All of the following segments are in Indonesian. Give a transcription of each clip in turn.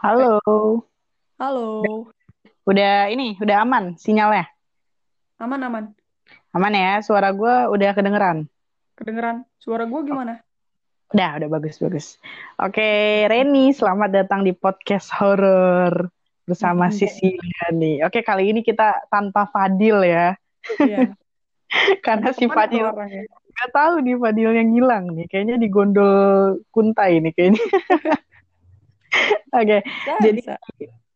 Halo, Halo, udah ini, udah aman sinyalnya? aman-aman. Aman ya, suara gue udah kedengeran. Kedengeran suara gue gimana? Udah, udah bagus-bagus. Oke, Reni, selamat datang di podcast horor bersama Hmm, Sisilia nih. Oke, kali ini kita tanpa Fadil ya, Iya, karena si Fadil orangnya? nggak tahu nih Fadil yang hilang nih, kayaknya di gondol kuntai nih kayaknya. Oke, Bisa, jadi bisa.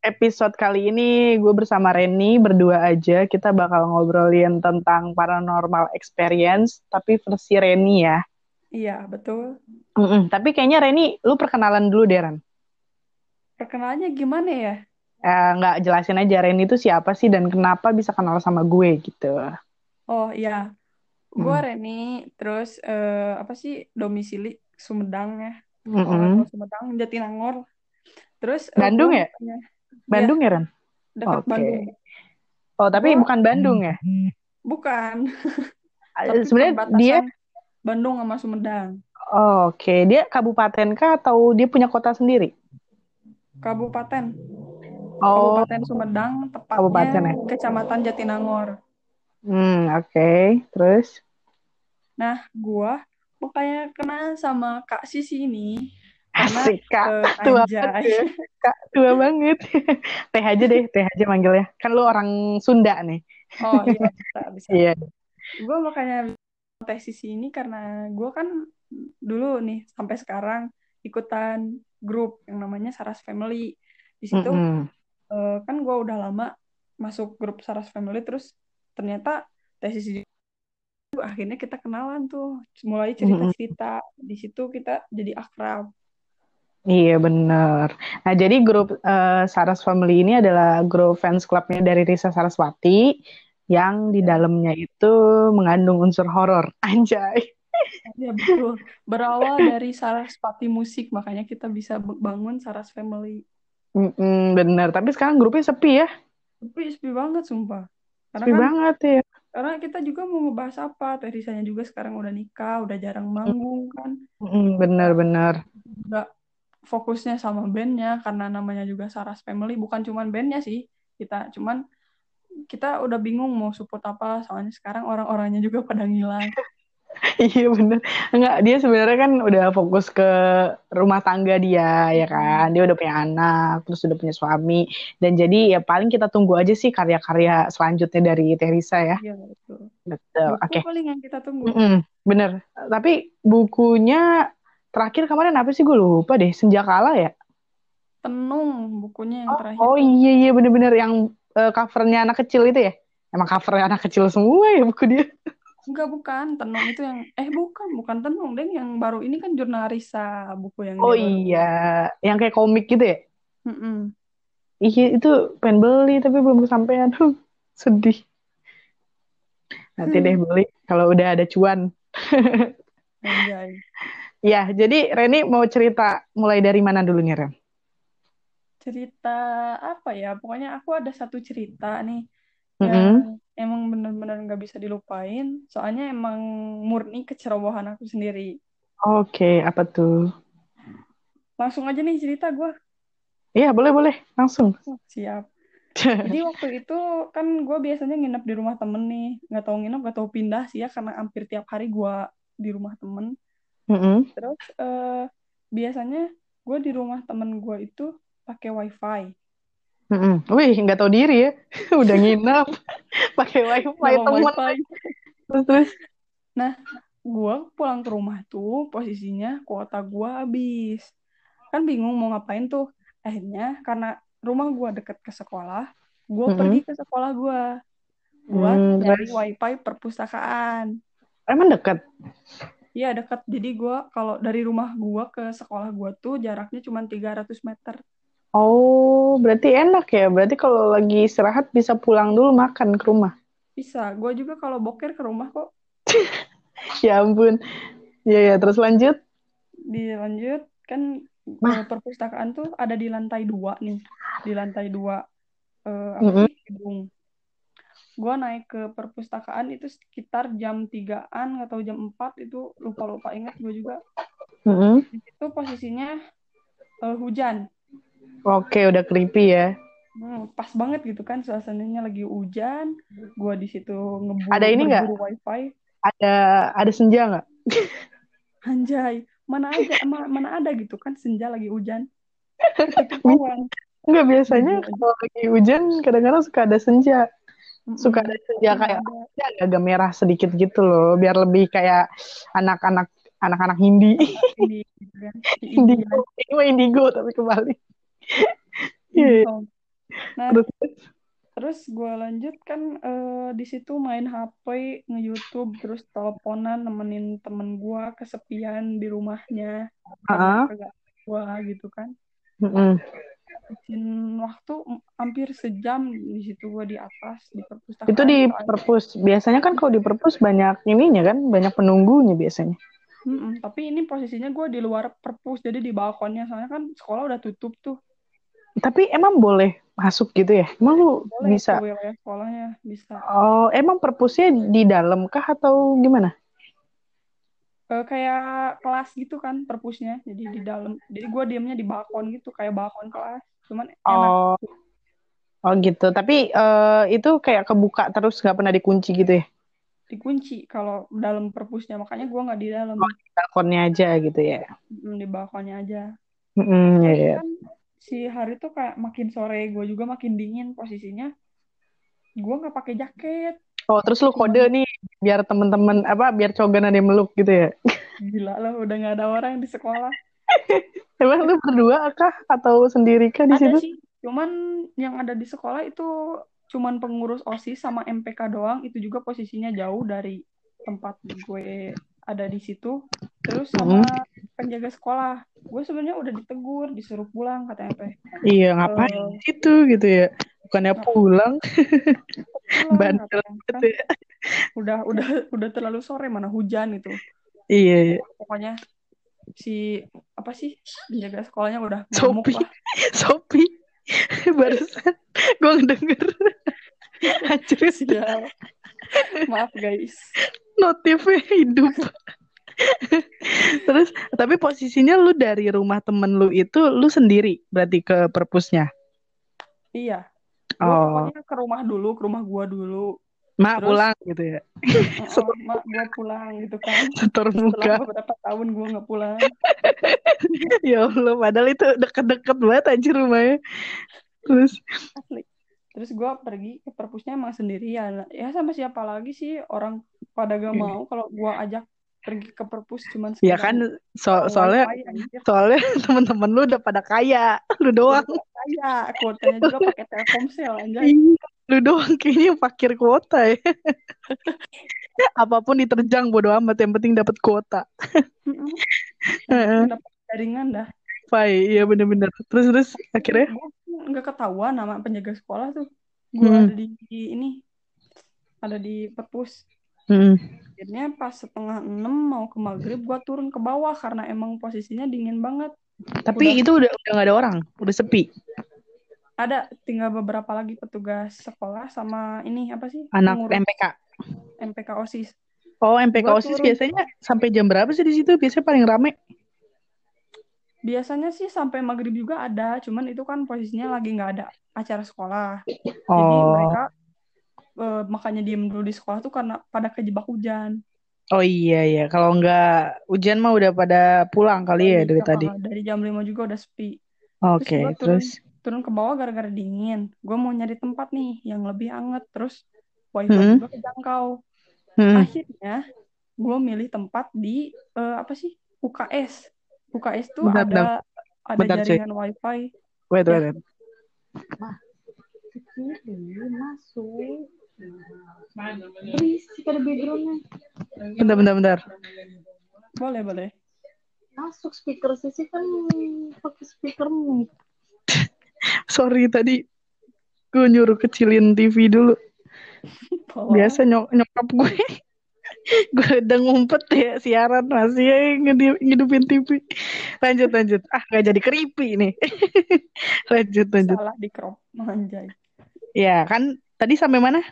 episode kali ini gue bersama Reni berdua aja. Kita bakal ngobrolin tentang paranormal experience, tapi versi Reni ya. Iya, betul. Mm-mm. Tapi kayaknya Reni, lu perkenalan dulu deh, Ren. Perkenalannya gimana ya? Eh, nggak jelasin aja Reni itu siapa sih dan kenapa bisa kenal sama gue gitu. Oh iya, gue Mm. Reni, terus eh, apa sih domisili Sumedang ya? Tahu Mm-mm. Sumedang, Jatinangor. Terus eh, Bandung ya? Bandung ya, Ren? dekat Oke. Bandung. Oh, tapi Gue bukan Bandung ya? bukan, Sebenarnya dia, Bandung sama Sumedang. oh, oke, Dia kabupaten kah atau dia punya kota sendiri? Kabupaten, Oh, Kabupaten Sumedang, tepatnya kabupaten ya? Kecamatan Jatinangor. Hmm, oke. Terus? Nah, gua makanya kenal sama Kak Sisi ini Asik, Kak. eh, Tua banget ya. Kak, tua banget. Teh aja deh, teh aja manggilnya. Kan lu orang Sunda nih. Oh iya, bisa, bisa. Iya. Gua makanya teh Sisi ini karena gua kan dulu nih sampai sekarang ikutan grup yang namanya Saras Family. Di situ Mm-mm. eh, kan gua udah lama masuk grup Saras Family terus ternyata teh Sisi akhirnya kita kenalan tuh, mulai cerita-cerita. Di situ kita jadi akrab. Iya bener. Nah jadi grup eh, Saras Family ini adalah grup fans clubnya dari Risa Saraswati yang di Ya. dalamnya itu mengandung unsur horor. Anjay. Iya betul. Berawal dari Sarasvati Musik, makanya kita bisa bangun Saras Family. Mm-mm, bener. Tapi sekarang grupnya sepi ya. Tapi sepi banget sumpah. Karena Sepi kan, banget ya. karena kita juga mau ngebahas apa, Teh Risanya juga sekarang udah nikah, udah jarang manggung kan. Mm, bener-bener. Nggak fokusnya sama bandnya, karena namanya juga Saras Family, bukan cuman bandnya sih. Kita cuman kita udah bingung mau support apa, soalnya sekarang orang-orangnya juga pada ngilang. Iya bener. Enggak, dia sebenarnya kan udah fokus ke rumah tangga dia ya kan. Dia udah punya anak, terus udah punya suami. Dan jadi ya paling kita tunggu aja sih karya-karya selanjutnya dari Teresa ya. Iya betul. Betul. Oke. paling yang kita tunggu. Mm-mm, bener. Tapi bukunya terakhir kemarin apa sih gue lupa deh. Senjakala ya? Tenung bukunya yang Oh, terakhir. oh iya iya bener-bener yang eh, covernya anak kecil itu ya? Emang covernya anak kecil semua ya buku dia? Enggak, bukan. Tenung itu yang... Eh, bukan. Bukan Tenung, Deng. Yang baru ini kan Jurnalisa. Buku yang Oh dia baru... iya, yang kayak komik gitu ya? Mm-mm. Iya itu pengen beli tapi belum kesampaian. Sedih. Nanti deh beli kalau udah ada cuan. Anjay. Ya, jadi Reni mau cerita mulai dari mana dulu nih, Ren? Cerita apa ya? Pokoknya aku ada satu cerita nih. Mm-mm. Yang emang bener-bener nggak bisa dilupain. Soalnya emang murni kecerobohan aku sendiri. Oke, apa tuh? Langsung aja nih cerita gue. Iya, boleh-boleh. Langsung. Oh, siap. Jadi waktu itu kan gue biasanya nginep di rumah temen nih. Nggak tahu nginep, nggak tahu pindah sih ya. Karena hampir tiap hari gue di rumah temen. Mm-mm. Terus eh, biasanya gue di rumah temen gue itu pakai wifi. Mm-mm. Wih, nggak tahu diri ya. Udah nginep, pakai wifi temen. wifi. Terus, terus. Nah, gue pulang ke rumah tuh posisinya kuota gue habis. Kan bingung mau ngapain tuh. Akhirnya karena rumah gue deket ke sekolah, gue Mm-mm. pergi ke sekolah gue buat nyari terus. wifi perpustakaan. Emang deket? Iya deket. Jadi gue kalau dari rumah gue ke sekolah gue tuh jaraknya cuma 300 meter. Oh, berarti enak ya. Berarti kalau lagi istirahat bisa pulang dulu makan ke rumah. Bisa. Gue juga kalau boker ke rumah kok. Ya ampun. Ya, ya. Terus lanjut. Dilanjut kan Mah. eh, perpustakaan tuh ada di lantai dua nih. Di lantai dua eh, Mm-mm. sih gedung. Gue naik ke perpustakaan itu sekitar jam 3-an atau jam 4 itu lupa-lupa ingat gue juga. Mm-mm. Di situ posisinya eh, hujan. Oke, udah creepy ya. Hmm, pas banget gitu kan suasananya lagi hujan, gua di situ ngeburu Ada ini nggak? wifi. Ada ada senja nggak? Anjay, mana aja ma- mana ada gitu kan senja lagi hujan. Enggak biasanya kalau lagi hujan kadang-kadang suka ada senja. Suka ada senja Mana kayak ada. ya, agak merah sedikit gitu loh, biar lebih kayak anak-anak anak-anak Hindi. Ini gitu kan. Indigo, ini mah indigo tapi kebalik. Iya, iya. Nah, terus terus gue lanjut kan eh, di situ main HP, nge-YouTube, terus teleponan nemenin temen gue kesepian di rumahnya Ah, karena kagak gua gitu kan. mm-mm. Habisin waktu hampir sejam di situ gue di atas di Itu perpustakaan di soalnya. perpus. Biasanya kan kalau di perpus banyak ininya kan, banyak penunggunya biasanya. Mm-mm, tapi ini posisinya gue di luar perpus jadi di balkonnya soalnya kan sekolah udah tutup tuh. Tapi emang boleh masuk gitu ya? Emang lu Boleh bisa? wilayah sekolahnya bisa. Oh, emang perpusnya di dalam kah atau gimana? Eh, kayak kelas gitu kan perpusnya. Jadi di dalam jadi gue diemnya di balkon gitu kayak balkon kelas. Cuman enak. Oh, oh gitu. Tapi eh, itu kayak kebuka terus nggak pernah dikunci gitu ya? dikunci kalau dalam perpusnya. Makanya gue nggak di dalam. Oh, di balkonnya aja gitu ya? Mm, di balkonnya aja. Mm, ya, terus ya. kan si hari tuh kayak makin sore gue juga makin dingin posisinya. Gue nggak pakai jaket Oh, terus lu kode nih biar temen-temen apa biar cogan ada yang meluk gitu ya? gila lah udah nggak ada orang di sekolah Emang lu berdua kah atau sendiri kah di ada situ? sih cuman yang ada di sekolah itu cuman pengurus OSIS sama MPK doang itu juga posisinya jauh dari tempat gue ada di situ terus sama Mm. Penjaga sekolah gue sebenarnya udah ditegur disuruh pulang katanya teh Iya, ngapain di situ gitu ya? Bukannya pulang, pulang bandel banget kan ya. udah udah udah terlalu sore mana hujan itu Iya, iya. pokoknya si apa sih penjaga sekolahnya udah Sopi, Sopi. Barusan gue ngedenger. Anjir, sial maaf guys notifnya hidup. Terus, tapi posisinya lu dari rumah temen lu itu, lu sendiri berarti ke perpusnya? iya. Oh, pokoknya ke rumah dulu ke rumah gua dulu. Mak terus pulang gitu ya? "Oh, Setor, mak gue pulang gitu kan. Setor setelah muka. beberapa tahun gue nggak pulang. Ya Allah, padahal itu deket-deket banget anjir rumahnya. Terus, asli. Terus gue pergi ke perpusnya emang sendirian. Ya sama siapa lagi sih orang pada gak mau kalau gue ajak pergi ke perpus cuman ya kan, so, soalnya anjir soalnya temen-temen lu udah pada kaya, lu doang. kaya kuotanya juga pakai Telkomsel anjay Iya, lu doang kayaknya fakir kuota ya. Apa pun diterjang bodo amat, yang penting dapat kuota. Dapat jaringan dah Pai, iya bener-bener. Terus terus akhirnya, nggak ketahuan nama penjaga sekolah tuh gue hmm, ada di, di ini ada di perpus hmm. Akhirnya pas setengah enam mau ke maghrib gue turun ke bawah karena emang posisinya dingin banget Tapi udah itu udah udah gak ada orang, udah sepi. ada tinggal beberapa lagi petugas sekolah sama ini apa sih Anak pengurus MPK. MPK OSIS Oh, MPK gue OSIS turun biasanya sampai jam berapa sih di situ? Biasanya paling rame. biasanya sih sampai maghrib juga ada cuman itu kan posisinya lagi nggak ada acara sekolah jadi Oh, mereka eh, makanya diem dulu di sekolah tuh karena pada kejebak hujan. Oh iya ya. Kalau nggak hujan mah udah pada pulang kali ya dari dari jam, tadi. dari jam 5 juga udah sepi. Terus Oke, gue turun terus, turun ke bawah gara-gara dingin. Gue mau nyari tempat nih yang lebih anget terus wifi hmm, juga kejangkau hmm. akhirnya gue milih tempat di eh, apa sih? UKS UKS tuh Bentar, bentar, ada ada bentar cuy. jaringan wifi. Wait, ya. wait, wait. masuk berisik ada backgroundnya Bentar, bentar, bentar. boleh boleh masuk speaker sisi kan pakai speaker mic Sorry tadi gue nyuruh kecilin TV dulu. Biasa nyok nyokap gue, gue udah ngumpet ya siaran masih ya ngidupin TV. Lanjut, lanjut. Ah, gak jadi creepy nih. lanjut, lanjut. salah di crop anjay Ya kan, tadi sampai mana?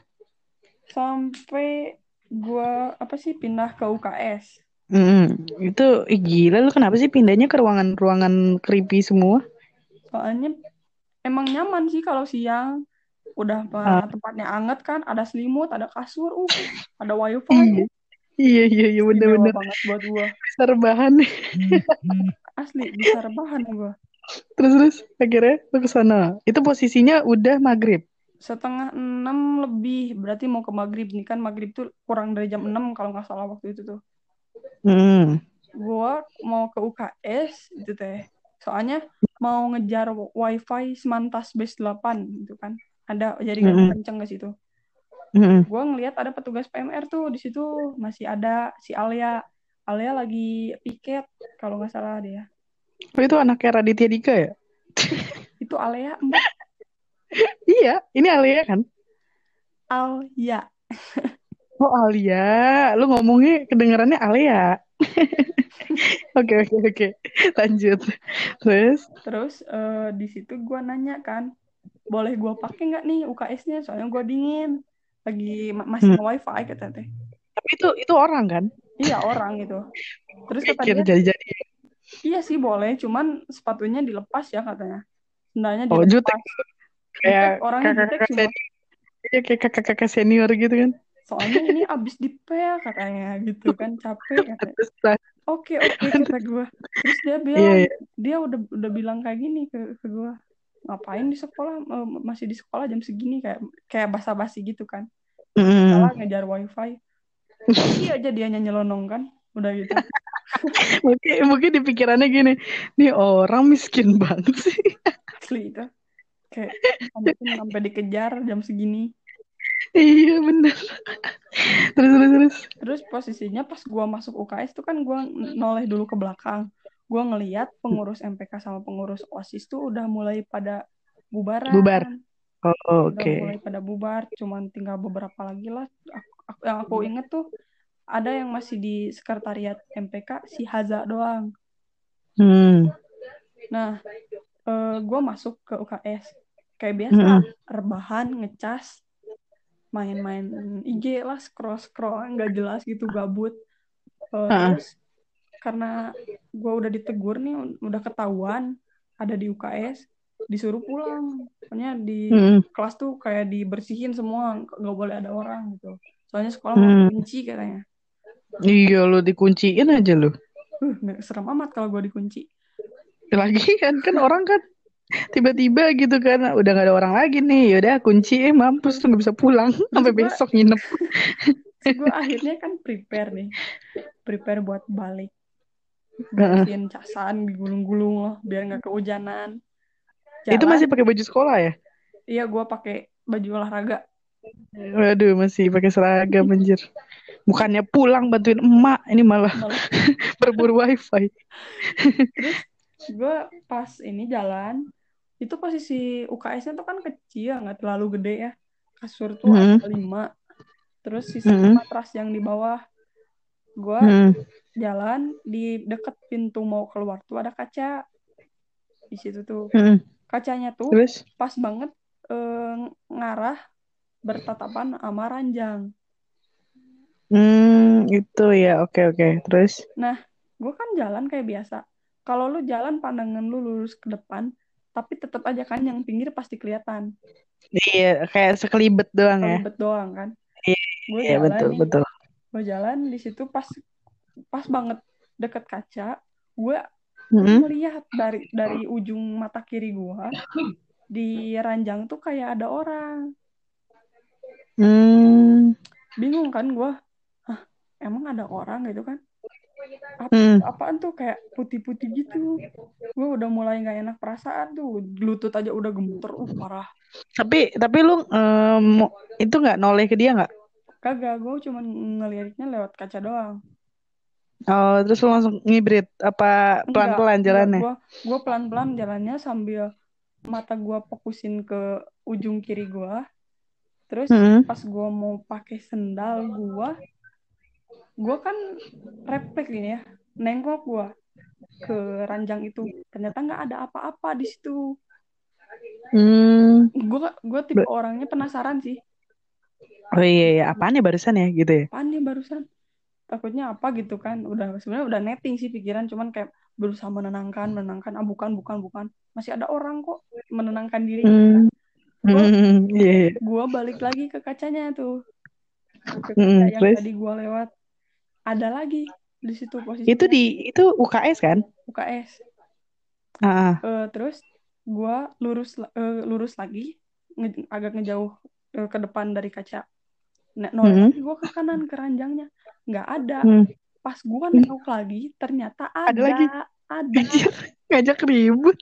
Sampai gua apa sih pindah ke UKS Hmm, itu ih, gila lu kenapa sih pindahnya ke ruangan-ruangan creepy semua? soalnya emang nyaman sih kalau siang udah Ah. tempatnya anget kan ada selimut ada kasur uh ada wifi Iya. Iya, iya, iya, istimewa bener-bener. banget buat gua Bisa rebahan. asli bisa rebahan gua Terus, terus, akhirnya lu ke sana. Itu posisinya udah maghrib. Setengah enam lebih. Berarti mau ke maghrib. Nih kan maghrib tuh kurang dari jam 6 kalau nggak salah waktu itu tuh. Hmm. gua mau ke UKS gitu teh. Soalnya mau ngejar wifi semantas base 8 gitu kan. Ada jaringan Mm-mm. kenceng ke situ. Hmm. gua ngelihat ada petugas PMR tuh di situ. Masih ada si Alia. Alia lagi piket kalau nggak salah dia. Oh, itu anaknya Raditya Dika ya? itu Alia mbak Iya, ini Alia kan? Alia Oh, Alia. Lu ngomongnya kedengarannya Alia. Oke, oke, oke. Lanjut. Terus? terus eh, di situ gua nanya kan boleh gua pakai nggak nih UKS-nya soalnya gua dingin lagi ma- masih Hmm. wifi kata teh Tapi itu itu orang kan? iya orang itu terus kata dia jadi-jadi. iya sih boleh cuman sepatunya dilepas ya katanya sendalnya Oh, dilepas jutek. Kayak jutek kakak-kakak senior. Iya, kayak kakak-kakak senior gitu kan. soalnya ini abis dipel katanya gitu kan capek katanya oke oke kata gue terus dia Iya, bilang iya. dia udah udah bilang kayak gini ke ke gue ngapain di sekolah masih di sekolah jam segini kayak kayak basa-basi gitu kan Mm. salah ngejar wifi iya aja dianya nyelonong kan udah gitu Mungkin, mungkin di pikirannya gini, nih orang miskin banget sih. asli itu kayak sampai dikejar jam segini iya bener. Terus terus terus. terus posisinya pas gua masuk UKS tuh kan gua noleh dulu ke belakang gua ngeliat pengurus MPK sama pengurus OSIS tuh udah mulai pada bubaran Bubar. Oh, udah Oke. mulai pada bubar cuman tinggal beberapa lagi lah Aku- aku- yang aku inget tuh ada yang masih di sekretariat MPK si Haza doang Hmm. nah eh, gue masuk ke UKS kayak biasa Mm-mm. rebahan ngecas main-main IG lah scroll scroll nggak jelas gitu gabut Eh, Ha-ha. terus karena gue udah ditegur nih udah ketahuan ada di UKS disuruh pulang pokoknya di Hmm. kelas tuh kayak dibersihin semua nggak boleh ada orang gitu soalnya sekolah mau Hmm. dikunci katanya Iya lo dikunciin aja lo. uh serem amat kalau gue dikunci Lagi kan kan orang kan tiba-tiba gitu kan udah gak ada orang lagi nih yaudah kunci eh mampus tuh nggak bisa pulang sampai besok nginep. gue akhirnya kan prepare nih prepare buat balik bersihin casan digulung-gulung loh biar nggak kehujanan Itu Jalan, masih pakai baju sekolah ya? iya gue pakai baju olahraga Waduh masih pakai seragam anjir. Bukannya pulang bantuin emak ini malah malah berburu wifi. terus gue pas ini jalan itu posisi UKS-nya tuh kan kecil nggak terlalu gede ya kasur tuh Mhm. ada lima terus sisa Mhm. matras yang di bawah gue Hmm. jalan di deket pintu mau keluar tuh ada kaca di situ tuh Hmm. kacanya tuh Terus? pas banget eh, ngarah bertatapan sama ranjang Hmm, itu ya. Oke, oke. Terus? gue kan jalan kayak biasa kalau lu jalan pandangan lu lurus ke depan tapi tetap aja kan yang pinggir pasti kelihatan Iya, kayak sekelibet doang ya. kelibet doang kan Iya, gue Iya, jalan betul, nih betul. gue jalan di situ pas pas banget deket kaca gue Hmm. melihat dari dari ujung mata kiri gue di ranjang tuh kayak ada orang Hmm. bingung kan gue Hah, emang ada orang gitu kan apa Hmm. apaan tuh kayak putih-putih gitu gue udah mulai nggak enak perasaan tuh lutut aja udah gemeter uh parah Tapi tapi lu em, itu nggak noleh ke dia nggak? kagak gue cuma ngeliatnya lewat kaca doang Oh, terus lu langsung ngibrit apa pelan-pelan jalannya? gue gue pelan-pelan jalannya sambil mata gue fokusin ke ujung kiri gue terus Hmm. pas gue mau pakai sendal gue gue kan refleks gini ya nengok gue ke ranjang itu ternyata nggak ada apa-apa di situ Hmm. gue gue tipe orangnya penasaran sih Oh iya, iya. apaan ya barusan ya gitu ya? apaan nih barusan takutnya apa gitu kan udah sebenarnya udah netting sih pikiran cuman kayak berusaha menenangkan menenangkan ah bukan bukan bukan masih ada orang kok menenangkan diri Hmm. Gua- Hmm, iya, iya. gue balik lagi ke kacanya tuh ke Hmm, kaca yang terus? tadi gue lewat ada lagi di situ posisi Itu di itu UKS kan? UKS Ah, Eh, terus gue lurus eh, lurus lagi nge- agak ngejauh eh, ke depan dari kaca nah noleh Mhm. lagi gue ke kanan ke ranjangnya nggak ada hmm. pas gue nengok lagi ternyata ada Ada lagi? ada Anjir, ngajak ribut.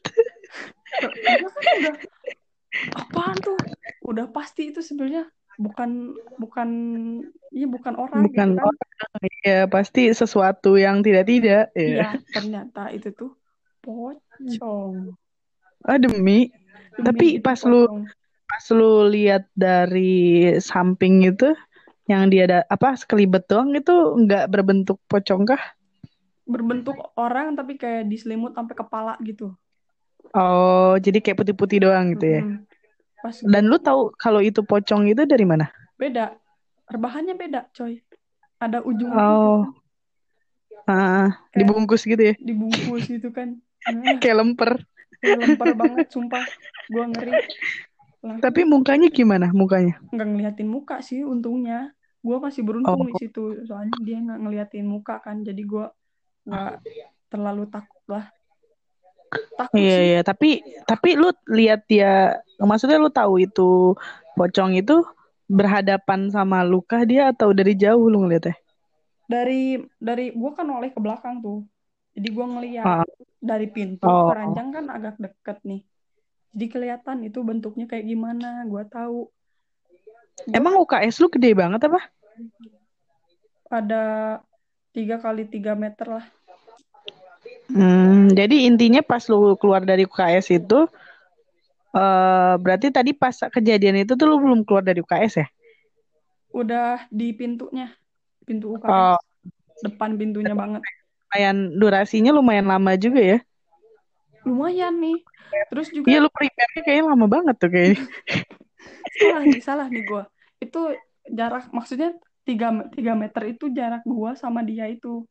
Kan udah apaan tuh udah pasti itu sebenarnya bukan bukan iya bukan orang Bukan gitu kan orang, ya pasti sesuatu yang tidak-tidak. Ya. iya ternyata itu tuh pocong Ah, demi. Demi Tapi pas lu pas lu lihat dari samping itu yang dia ada apa sekelibet doang itu nggak berbentuk pocong kah? berbentuk orang tapi kayak diselimut sampai kepala gitu Oh, jadi kayak putih-putih doang gitu ya. Pas Dan lu tahu kalau itu pocong itu dari mana? beda. Rebahannya beda coy. Ada ujung Oh, ah, dibungkus gitu ya. dibungkus gitu kan. Nah, Kayak lemper. kayak lemper banget sumpah. Gua ngeri. Langsung Tapi mukanya gimana? Mukanya? nggak ngeliatin muka sih untungnya. Gue masih beruntung Oh. di situ. Soalnya dia nggak ngeliatin muka kan jadi gue nggak terlalu takut lah Iya, iya. Tapi tapi lu lihat dia, maksudnya lu tahu itu pocong itu berhadapan sama Luka dia atau dari jauh lu ngeliatnya? dari dari gue kan oleh ke belakang tuh jadi gue ngeliat Ah. dari pintu Oh. ke ranjang kan agak deket nih jadi kelihatan itu bentuknya kayak gimana gue tahu Emang UKS lu gede banget apa? ada tiga kali tiga meter lah Hmm, jadi intinya pas lu keluar dari UKS itu, eh berarti tadi pas kejadian itu tuh lu belum keluar dari UKS ya? udah di pintunya pintu UKS Oh, depan pintunya banget. Lumayan durasinya lumayan lama juga ya? lumayan nih. Terus juga Iya lu prepare-nya kayaknya lama banget tuh kayaknya. salah nih salah nih gue itu jarak maksudnya tiga tiga meter itu jarak gue sama dia itu.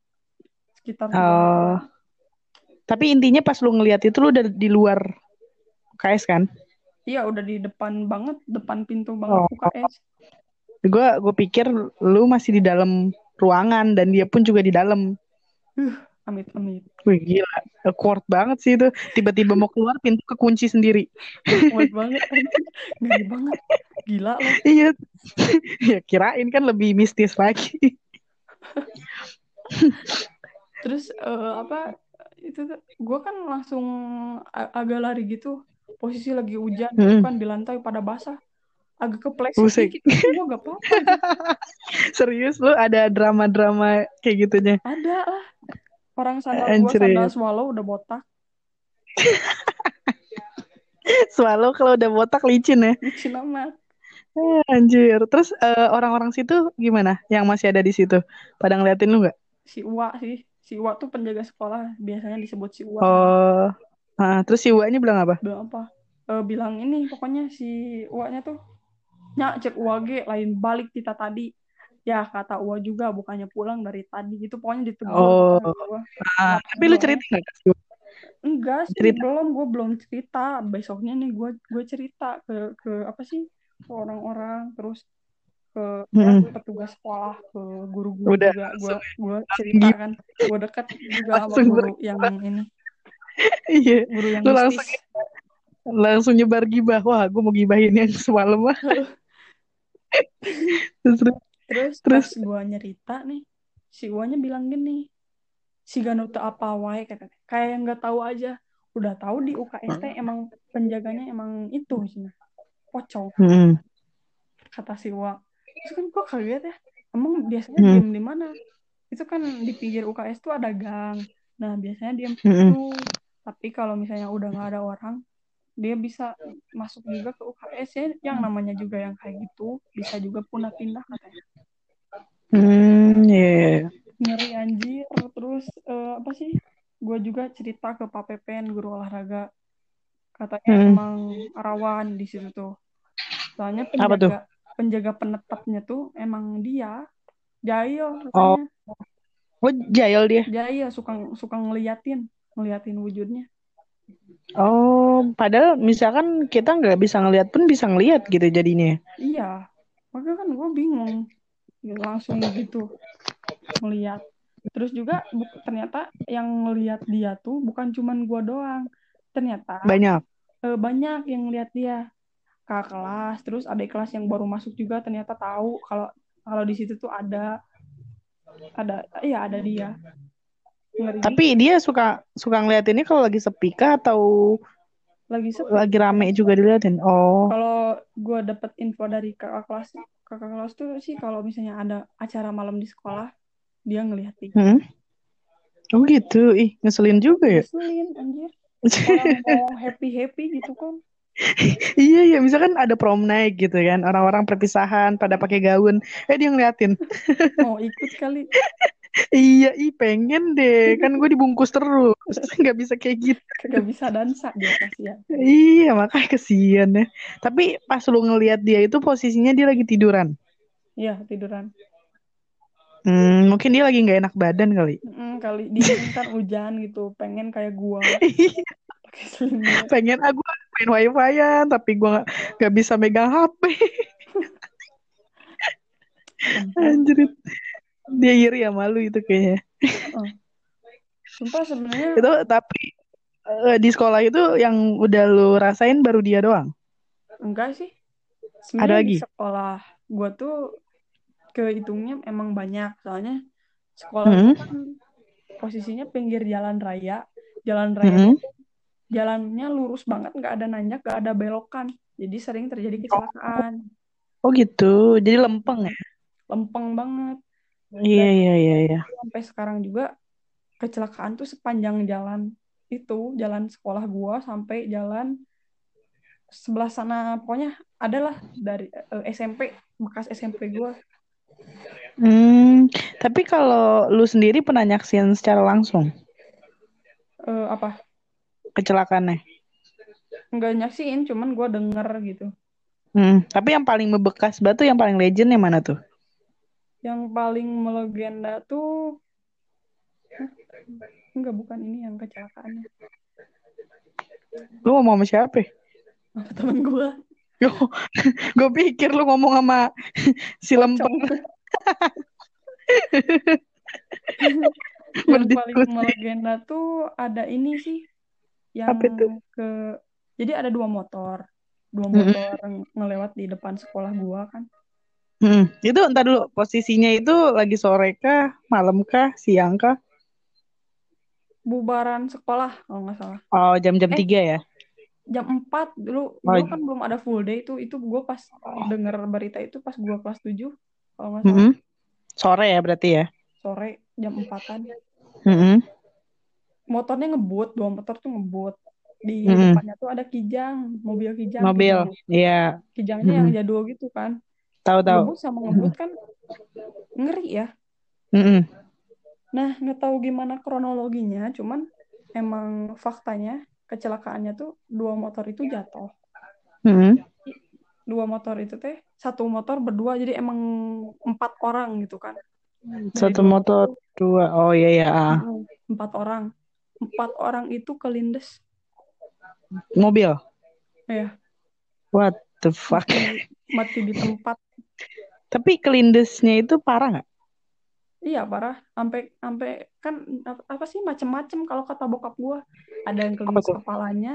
Sekitar Oh, tapi intinya pas lu ngeliat itu lu udah di luar UKS kan? iya udah di depan banget depan pintu banget Oh. UKS Gue gue pikir lu masih di dalam ruangan dan dia pun juga di dalam. amit amit Wih gila, awkward banget sih itu. Tiba-tiba mau keluar pintu kekunci sendiri. kuat banget ngeri banget gila loh Iya. ya kirain kan lebih mistis lagi. terus eh, apa itu gue kan langsung agak lari gitu posisi lagi hujan gitu Hmm. kan di lantai pada basah agak kepleset dikit gue gak apa-apa Serius lu ada drama-drama kayak gitunya? ada lah orang sandal gua Anjir, sandal swallow udah botak Swallow kalau udah botak licin ya. licin amat Eh, Anjir. Terus eh, orang-orang situ gimana? Yang masih ada di situ? Pada ngeliatin lu nggak? si Uwa sih si Uwa tuh penjaga sekolah biasanya disebut si Uwa Oh. Ah, terus si Wanya bilang apa? bilang apa Eh, bilang ini pokoknya si Uwa-nya tuh nyak cek Uwa ge lain balik kita tadi ya kata Uwa juga bukannya pulang dari tadi gitu pokoknya ditegur Oh. sama gua. Ah, tapi lu cerita nggak enggak sih Cerita. belum gue belum cerita besoknya nih gue gue cerita ke ke apa sih ke orang-orang terus ke Hmm. petugas sekolah ke guru-guru Udah, juga. Gue gue cerita kan gue dekat juga sama Langsung guru yang ini. Iya. guru yang Lu langsung langsung nyebar gibah. Wah, gue mau gibahin yang semalam ah. Terus, terus. terus gue nyerita nih si Uanya bilang gini si Ganu teu apa wae? katanya kayak yang nggak tahu aja. Udah tahu di UKS teh emang penjaganya emang itu cina pocong. Hmm. kata si Wa terus kan gue kaget ya emang biasanya Hmm. diem di mana itu kan di pinggir UKS tuh ada gang nah biasanya diem Hmm. situ tapi kalau misalnya udah nggak ada orang dia bisa masuk juga ke UKS ya yang namanya juga yang kayak gitu bisa juga punah pindah katanya Hmm, iya. ngeri anjir terus eh, apa sih gue juga cerita ke Pak Pepen guru olahraga katanya Hmm. emang rawan di situ tuh soalnya Apa tuh? penjaga penjaga penetapnya tuh emang dia Jayo Oh. katanya Oh, jahil dia. Dia iya suka suka ngeliatin, ngeliatin wujudnya. Oh, padahal misalkan kita nggak bisa ngelihat pun bisa ngelihat gitu jadinya. Iya, makanya kan gue bingung langsung gitu ngeliat. Terus juga ternyata yang ngeliat dia tuh bukan cuman gue doang. Ternyata Banyak. eh, banyak yang ngeliat dia kakak kelas, terus adik kelas yang baru masuk juga ternyata tahu kalau kalau di situ tuh ada ada iya ada dia. Ngeri Tapi dia suka suka ngeliatinnya kalau lagi sepi kah atau lagi sepi. lagi rame juga diliatin? Oh, Kalau gue dapet info dari kakak kelas, kakak kelas tuh sih kalau misalnya ada acara malam di sekolah, dia ngeliatin. hmm. Oh gitu. Ih, ngeselin juga ya. Ngeselin, anjir. Orang mau happy-happy gitu kan. Iya, iya. Misalkan ada prom night gitu kan. Orang-orang perpisahan pada pakai gaun. Eh, dia ngeliatin. Mau ikut kali. Iya, ih pengen deh. Kan gue dibungkus terus. Nggak bisa kayak gitu. Kagak bisa dansa dia kasihan. Iya, makanya kesian ya. Tapi pas lu ngeliat dia itu posisinya dia lagi tiduran. Iya, tiduran. Hmm, mungkin dia lagi nggak enak badan kali. Mm, kali kan hujan gitu, pengen kayak gua pakai selimut. Pengen aku main wifi-an, tapi gue nggak nggak bisa megang HP. Anjir. Dia iri ya malu itu kayaknya. sumpah sebenarnya Itu tapi eh, di sekolah itu yang udah lu rasain baru dia doang. enggak sih. Ada Sebenarnya lagi? di sekolah gua tuh kehitungnya emang banyak, soalnya sekolah Hmm. kan posisinya pinggir jalan raya. Jalan raya Hmm. Jalannya lurus banget, nggak ada nanjak, nggak ada belokan. Jadi sering terjadi kecelakaan. Oh gitu. Jadi lempeng ya. Lempeng banget. Iya iya iya iya. sampai sekarang juga kecelakaan tuh sepanjang jalan itu jalan sekolah gua sampai jalan sebelah sana pokoknya adalah dari eh, SMP bekas SMP gua Hmm, tapi kalau lu sendiri pernah nyaksin secara langsung Eh, apa kecelakaannya? nggak nyaksiin cuman gua denger gitu. Hmm, tapi yang paling membekas batu yang paling legend yang mana tuh? yang paling melegenda tuh enggak bukan ini yang kecelakaannya. Lu ngomong sama siapa? apa temen gua. Gue pikir lu ngomong sama si lempeng. Yang paling melegenda tuh ada ini sih yang Apa itu? ke jadi ada dua motor dua motor ng- ngelewat di depan sekolah gua kan Hmm, itu entar dulu posisinya itu lagi sore kah, malam kah, siang kah? bubaran sekolah kalau nggak salah Oh, jam-jam Eh. 3 ya? jam 4 dulu Oh. gua kan belum ada full day itu itu gua pas denger berita itu pas gua kelas 7 kalau nggak salah Mm-mm. Sore ya berarti ya? sore jam 4-an Mm-mm. Motornya ngebut dua motor tuh ngebut di Mm-mm. depannya tuh ada kijang mobil kijang Mobil, kijang. iya. kijangnya yang Mm-mm. jadul gitu kan Tahu-tahu. ngebut sama ngebut kan ngeri ya Mm-mm. Nah, nggak tahu gimana kronologinya, cuman emang faktanya kecelakaannya tuh dua motor itu jatuh. Mm-mm. Dua motor itu teh satu motor berdua jadi emang empat orang gitu kan. Satu motor dua. Oh iya ya. Empat orang. Empat orang itu kelindes. Mobil. Ya, What the fuck? mati, mati di tempat. Tapi kelindesnya itu parah nggak? Iya parah. Sampai sampai kan apa, sih macem-macem kalau kata bokap gua. Ada yang kelindes kepalanya.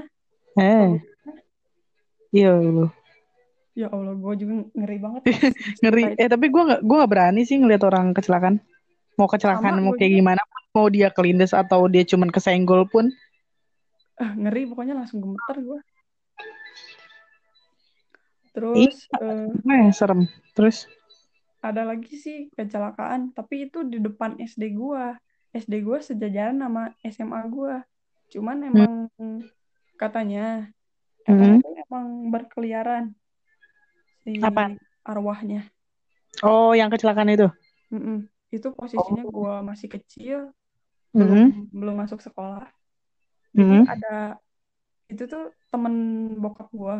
Eh. Iya. lu. Ya Allah, gua juga ngeri banget. Ngeri. Eh tapi gue nggak gue nggak berani sih ngeliat orang kecelakaan. Mau kecelakaan Sama, mau kayak juga. gimana pun, mau dia kelindes atau dia cuman kesenggol pun. Ah, ngeri pokoknya langsung gemeter gue. Terus eh, Eh serem. Terus. ada lagi sih kecelakaan, tapi itu di depan SD gua. SD gua sejajaran sama SMA gua. Cuman emang katanya katanya Hmm. tuh emang berkeliaran si Apaan? arwahnya. Oh yang kecelakaan itu. Mm-mm. Itu posisinya gua masih kecil, Mm-mm. belum belum masuk sekolah. Jadi Mm-mm. ada itu tuh temen bokap gua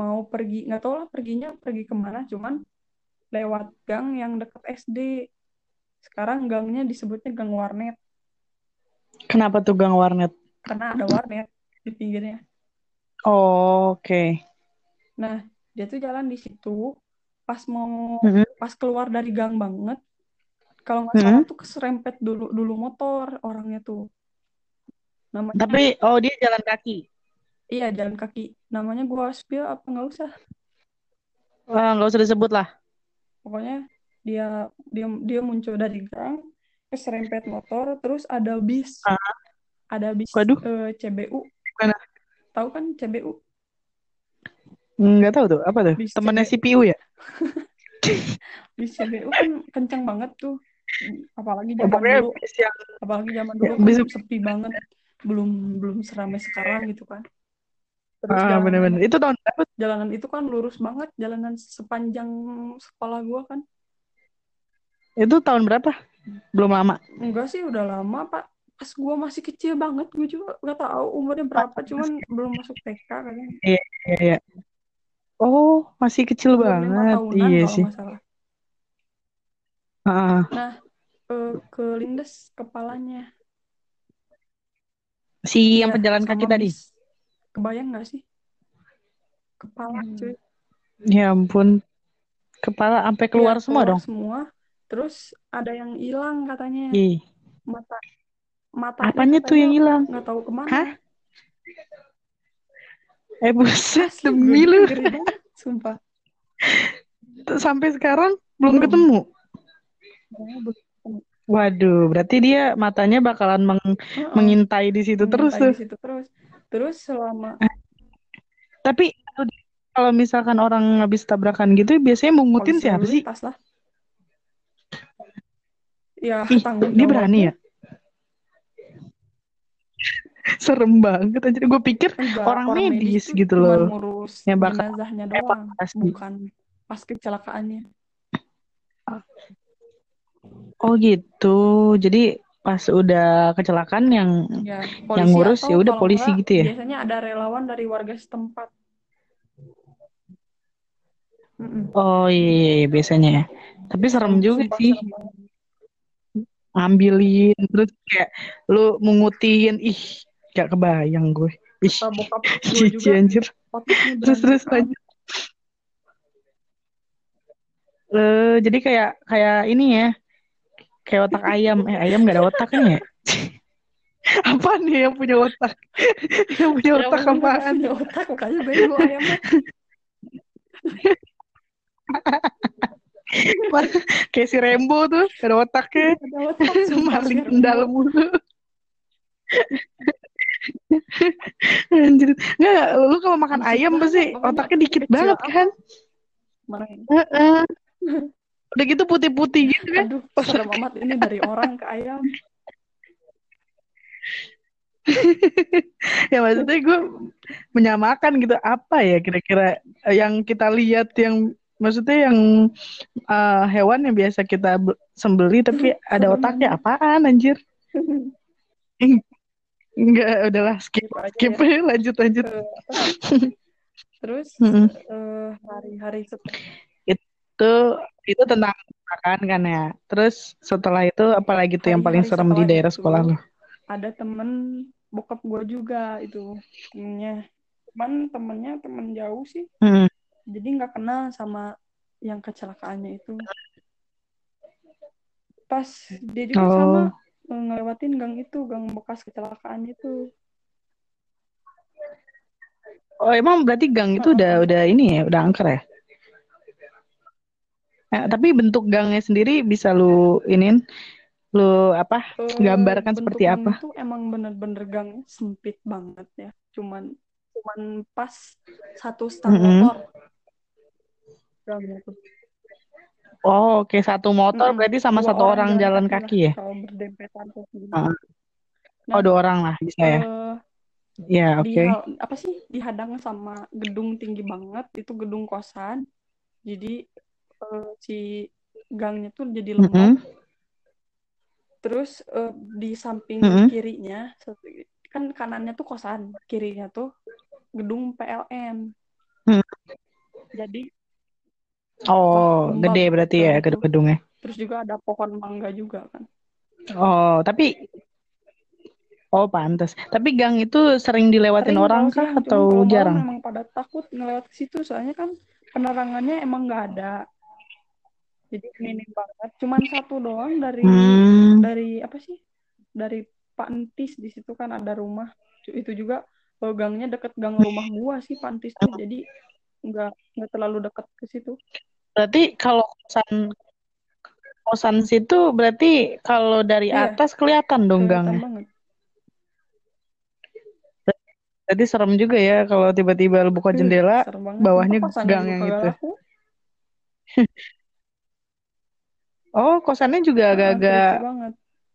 mau pergi nggak tahu lah perginya pergi ke mana cuman lewat gang yang deket SD sekarang gangnya disebutnya gang warnet Kenapa tuh gang warnet? karena ada warnet di pinggirnya Oh, oke. nah dia tuh jalan di situ pas mau Mm-mm. pas keluar dari gang banget kalau nggak Mm-mm. salah tuh keserempet dulu dulu motor orangnya tuh namanya Tapi oh dia jalan kaki. iya jalan kaki namanya gua spill apa nggak usah Wah, nggak usah disebut lah. pokoknya dia dia dia muncul dari gang keserempet motor terus ada bis Ah. ada bis Waduh. eh, CBU Mana? tahu kan CBU Nggak tahu tuh, apa tuh? Bis CB. CPU ya? Bis CBU kan kencang banget tuh apalagi Oh, zaman pokoknya dulu bis yang apalagi zaman Ya, dulu kan bis- sepi banget belum belum seramai sekarang gitu kan terus ah, bener-bener. Itu tahun berapa? jalanan itu kan lurus banget jalanan sepanjang sekolah gua kan Itu tahun berapa? Belum lama. enggak sih udah lama pak pas gua masih kecil banget gua juga nggak tahu umurnya berapa cuman belum masuk TK kayaknya Iya, iya. Oh, masih kecil lima banget. tahunan Iya sih. nggak salah Ah, nah eh, kelindes kepalanya si yang Iya, pejalan kaki tadi. kebayang nggak sih kepala Hmm. cuy Ya ampun. Kepala sampai keluar Iya, semua keluar dong. semua terus ada yang hilang katanya Ih, mata matanya apanya tuh yang hilang? nggak tahu ke mana Hah? Eh buset, Asli, demi lu. sumpah. Sampai sekarang belum Belum. ketemu. Waduh, berarti dia matanya bakalan meng- Heeh, mengintai di situ terus mengintai tuh. di situ terus. Terus selama Tapi kalau misalkan orang habis tabrakan gitu, biasanya mungutin polisi siapa sih? lintas lah. Ya, Ih, tanggung dia berani ya? Serem banget anjir. Gue pikir enggak, orang medis tuh gitu loh. ngurus Yang bakal jenazahnya doang, evakuasi. bukan pas kecelakaannya. Oh gitu. Jadi pas udah kecelakaan yang Ya, yang ngurus ya udah polisi enggak, gitu ya. biasanya ada relawan dari warga setempat. Oh iya, iya, iya, biasanya ya. Tapi serem Serem, juga sumpah sih. serem. Ngambilin terus kayak lu mungutin. Ih, gak kebayang gue. Ih, cici juga anjir. otaknya Terus terus lanjut. Eh, jadi kayak kayak ini ya. Kayak otak ayam. Eh, ayam gak ada otak kan ya? Apa nih yang punya otak? yang punya Ya otak apaan? punya otak makanya bego ayamnya. Kayak si Rembo tuh, gak ada otaknya. Ada otak Maling kendal mulu. Anjir. Nggak, lu kalau makan ayam pasti otaknya dikit kecil banget kan? Ini? Heeh. Udah gitu putih-putih gitu kan? Aduh, serem amat ini dari orang ke ayam. ya maksudnya gue menyamakan gitu apa ya kira-kira yang kita lihat yang maksudnya yang eh, hewan yang biasa kita be- sembeli tapi ada otaknya apaan anjir? Enggak, udahlah skip Gitu aja skip ya. lanjut lanjut. Terus eh, hari-hari setelah Itu itu tentang makan kan ya. Terus setelah itu apalagi tuh yang paling serem di daerah itu sekolah lo? ada temen bokap gue juga itu temennya. Cuman temennya temen jauh sih. Hmm. Jadi nggak kenal sama yang kecelakaannya itu. Pas dia juga sama Oh, eh, ngelewatin gang itu, gang bekas kecelakaan itu. oh emang berarti gang itu udah udah ini ya, udah angker ya? Eh, tapi bentuk gangnya sendiri bisa lu inin, lu apa? Eh, Gambarkan seperti gang apa? itu emang bener-bener gangnya sempit banget ya. Cuman cuman pas satu stang motor gangnya tuh. Oh, oke satu motor Mm-mm. berarti sama satu orang jalan lah kaki ya? kalau berdempetan kayak gini. Heeh. Nah, Oh, dua orang lah bisa ya? eh, Ya, oke. hal- apa sih dihadang sama gedung tinggi banget itu gedung kosan. Jadi eh, si gangnya tuh jadi lembab. Mm-mm. Terus eh, di samping Mm-mm. kirinya kan kanannya tuh kosan, kirinya tuh gedung PLN. Hmm. Jadi Oh, gede berarti ya itu. gedung-gedungnya. terus juga ada pohon mangga juga kan Oh, tapi oh pantas. Tapi gang itu sering dilewatin Sering orang kah cuman atau malam jarang? memang pada takut ngelewat ke situ soalnya kan penerangannya emang nggak ada. Jadi minim banget. Cuman satu doang dari Hmm. dari apa sih? Dari Pak Entis di situ kan ada rumah. Itu juga eh, gangnya deket gang rumah gua sih Pak Entis tuh. Jadi nggak nggak terlalu deket ke situ. Berarti kalau kosan kosan situ berarti kalau dari Iya. atas kelihatan dong Kelihatan gangnya. banget. Jadi serem juga ya kalau tiba-tiba lu buka Uh, jendela, banget. bawahnya gang yang itu. Oh, kosannya juga agak-agak creepy banget.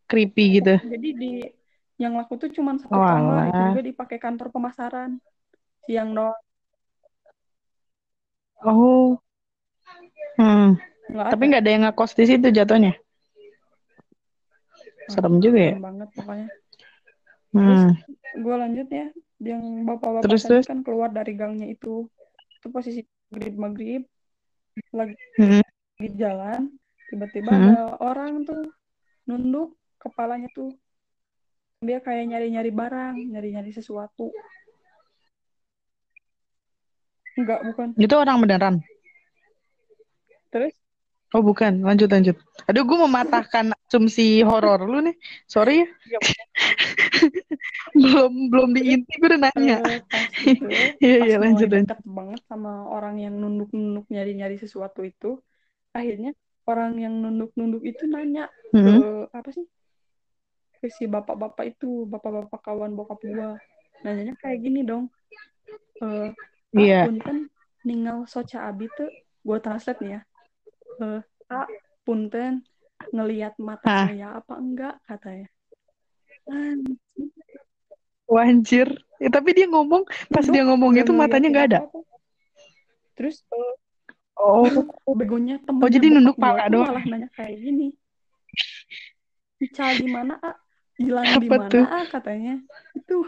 creepy gitu. Jadi di yang laku tuh cuma satu Oh, kamar, itu juga dipakai kantor pemasaran. Siang doang, Oh. Hmm. nggak Tapi nggak ada yang ngekos di situ jatuhnya. Serem juga ya. banget pokoknya. Terus Hmm. gue lanjut ya, yang bapak-bapak Terus terus. kan keluar dari gangnya itu. Itu posisi maghrib-maghrib, lagi Hmm. di jalan, tiba-tiba Hmm. ada orang tuh nunduk kepalanya tuh. Dia kayak nyari-nyari barang, nyari-nyari sesuatu. Enggak, bukan. Itu orang beneran. Terus Oh bukan, lanjut lanjut. Aduh, gue mematahkan asumsi horor lu nih. Sorry ya. ya, belum belum diinti gue udah nanya. eh, Iya iya lanjut lanjut. dekat banget sama orang yang nunduk-nunduk nyari-nyari sesuatu itu, akhirnya orang yang nunduk-nunduk itu nanya ke Hmm. apa sih? Ke si bapak-bapak itu, bapak-bapak kawan bokap gua. Nanyanya kayak gini dong. Eh, Iya. ah, punten ninggal soca abi tuh gua translate nih ya. Eh, ah, punten ngelihat mata Ah, saya apa enggak katanya. Anjing, wanjir. Ya, tapi dia ngomong pas dia ngomong itu matanya nggak ada. Terus Oh, begonya oh temennya jadi nunduk pala doang. malah nanya kayak gini. Ica di mana, ah? Hilang di mana, ah? Katanya. Itu?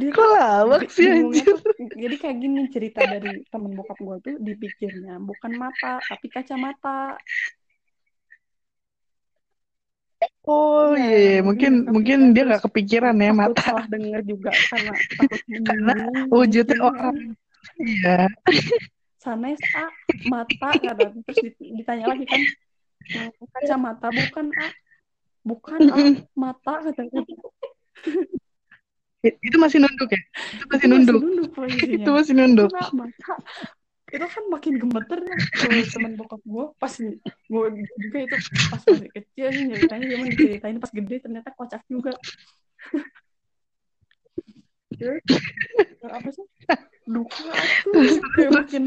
Dia Kok lawak sih anjir? jadi kayak gini cerita dari temen bokap gue tuh dipikirnya bukan mata tapi kacamata Oh iya iya, iya. mungkin mungkin mungkin dia nggak kepikiran ya mata salah denger juga karena takut karena wujudnya mungkin orang. Iya. sanes a mata kata terus dit- ditanya lagi kan "Hmm, kacamata bukan a bukan a mata katanya Itu masih nunduk ya? Itu itu masih masih nunduk. nunduk Itu masih nunduk. bukan a mata itu kan makin gemeter ya teman bokap gue pas gue juga itu pas masih kecil sih ceritanya diceritain pas gede ternyata kocak juga. Apa sih? Duka tuh kayak makin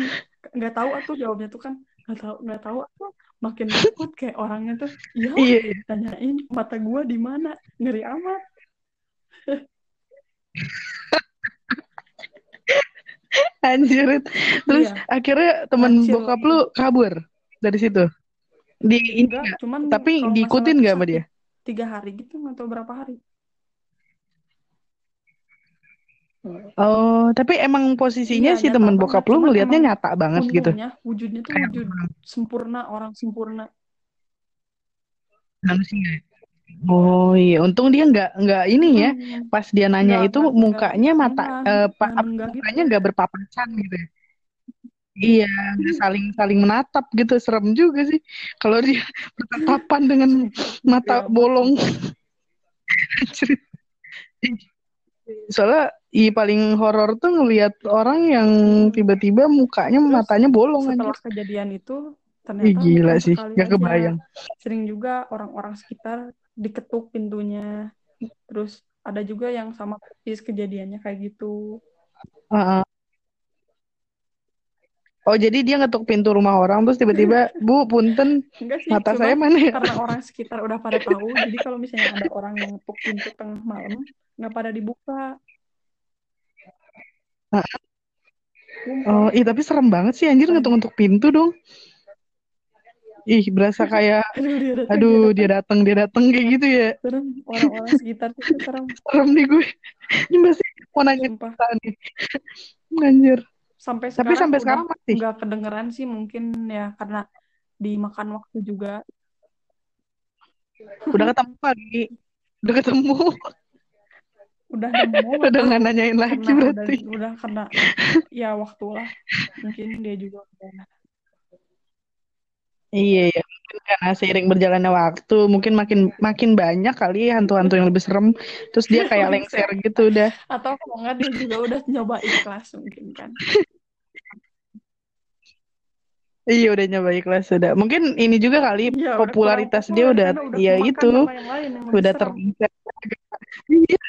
nggak tahu atuh jawabnya tuh kan. Nggak tahu nggak tahu atuh. Makin takut kayak orangnya tuh iya Iya, iya. tanyain mata gua di mana? Ngeri amat Anjir. Terus iya akhirnya lancir bokap lu kabur dari situ. Di enggak nggak? cuman Tapi diikutin nggak sama dia? tiga hari gitu atau berapa hari Oh, tapi emang posisinya iya si banget bokap lu ngelihatnya emang nyata banget gitu. wujudnya tuh wujud sempurna orang sempurna manusia. Oh iya, untung dia nggak nggak ini ya. Mm-mm. Pas dia nanya nggak itu nggak nggak mukanya mata enggak eh, pa- nggak gitu mukanya nggak berpapasan gitu. ya. Iya, saling saling menatap gitu. Serem juga sih kalau dia bertatapan dengan mata amat bolong. Soalnya i paling horor tuh ngelihat orang yang tiba-tiba mukanya Terus matanya bolong setelah anjir. kejadian itu Ih ternyata gila bukan sih, sekali gak aja. kebayang. Sering juga orang-orang sekitar diketuk pintunya. Terus ada juga yang sama persis kejadiannya kayak gitu. Heeh. Oh jadi dia ngetuk pintu rumah orang terus tiba-tiba, Bu, punten, Enggak sih, mata saya mana ya? karena orang sekitar udah pada tahu, jadi kalau misalnya ada orang yang ngetuk pintu tengah malam, nggak pada dibuka. Heeh. Oh, ih tapi serem banget sih anjir ngetuk-ngetuk pintu dong. Ih, berasa kayak Aduh, dia datang, dia aduh dia datang. datang dia datang kayak gitu ya. Serem. Orang-orang sekitar tuh serem. Serem nih gue. Ini masih mau nanya cerita nih. Anjir. sampai Tapi sekarang sampai udah sekarang masih. nggak kedengeran sih mungkin ya karena dimakan waktu juga Udah ketemu lagi. Udah ketemu. udah nemu Udah nggak nanyain lagi karena udah berarti. udah karena ya waktu lah mungkin dia juga udah Iya, ya. Mungkin karena seiring berjalannya waktu, mungkin makin makin banyak kali hantu-hantu yang lebih serem. Terus dia kayak lengser gitu udah. atau kalau nggak dia juga udah nyoba ikhlas mungkin kan Iya udah nyoba ikhlas udah. Mungkin ini juga kali Iya, udah popularitas kurang dia udah, udah ya itu sama yang lain yang lebih udah serem. ter Iya.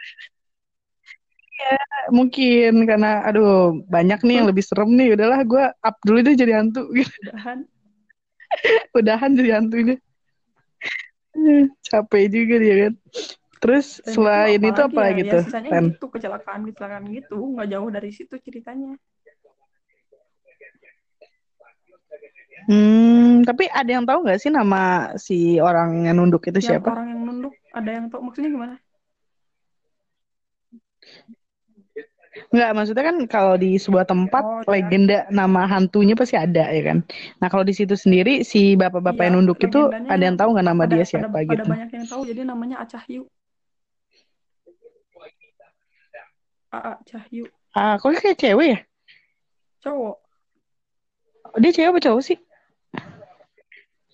Iya, mungkin karena aduh banyak nih yang lebih serem nih. Udahlah gue up dulu deh jadi hantu gitu. Udahan. Udahan jadi hantunya. Eh, Capek juga dia kan. Terus Dan selain itu apa lagi ya, tuh? ya sisanya Ren? gitu kecelakaan kecelakaan gitu nggak jauh dari situ ceritanya Hmm, tapi ada yang tahu nggak sih nama si orang yang nunduk itu yang siapa? orang yang nunduk ada yang tahu maksudnya gimana Nggak, maksudnya kan kalau di sebuah tempat Oh, iya. legenda nama hantunya pasti ada ya kan. Nah kalau di situ sendiri si bapak-bapak Iya, yang nunduk itu ada yang tahu nggak nama ada, dia ada, siapa ada gitu? banyak yang tahu jadi namanya Acahyu Aa Cahyu Ah, kok kayak cewek ya? cowok Dia cewek apa cowok sih?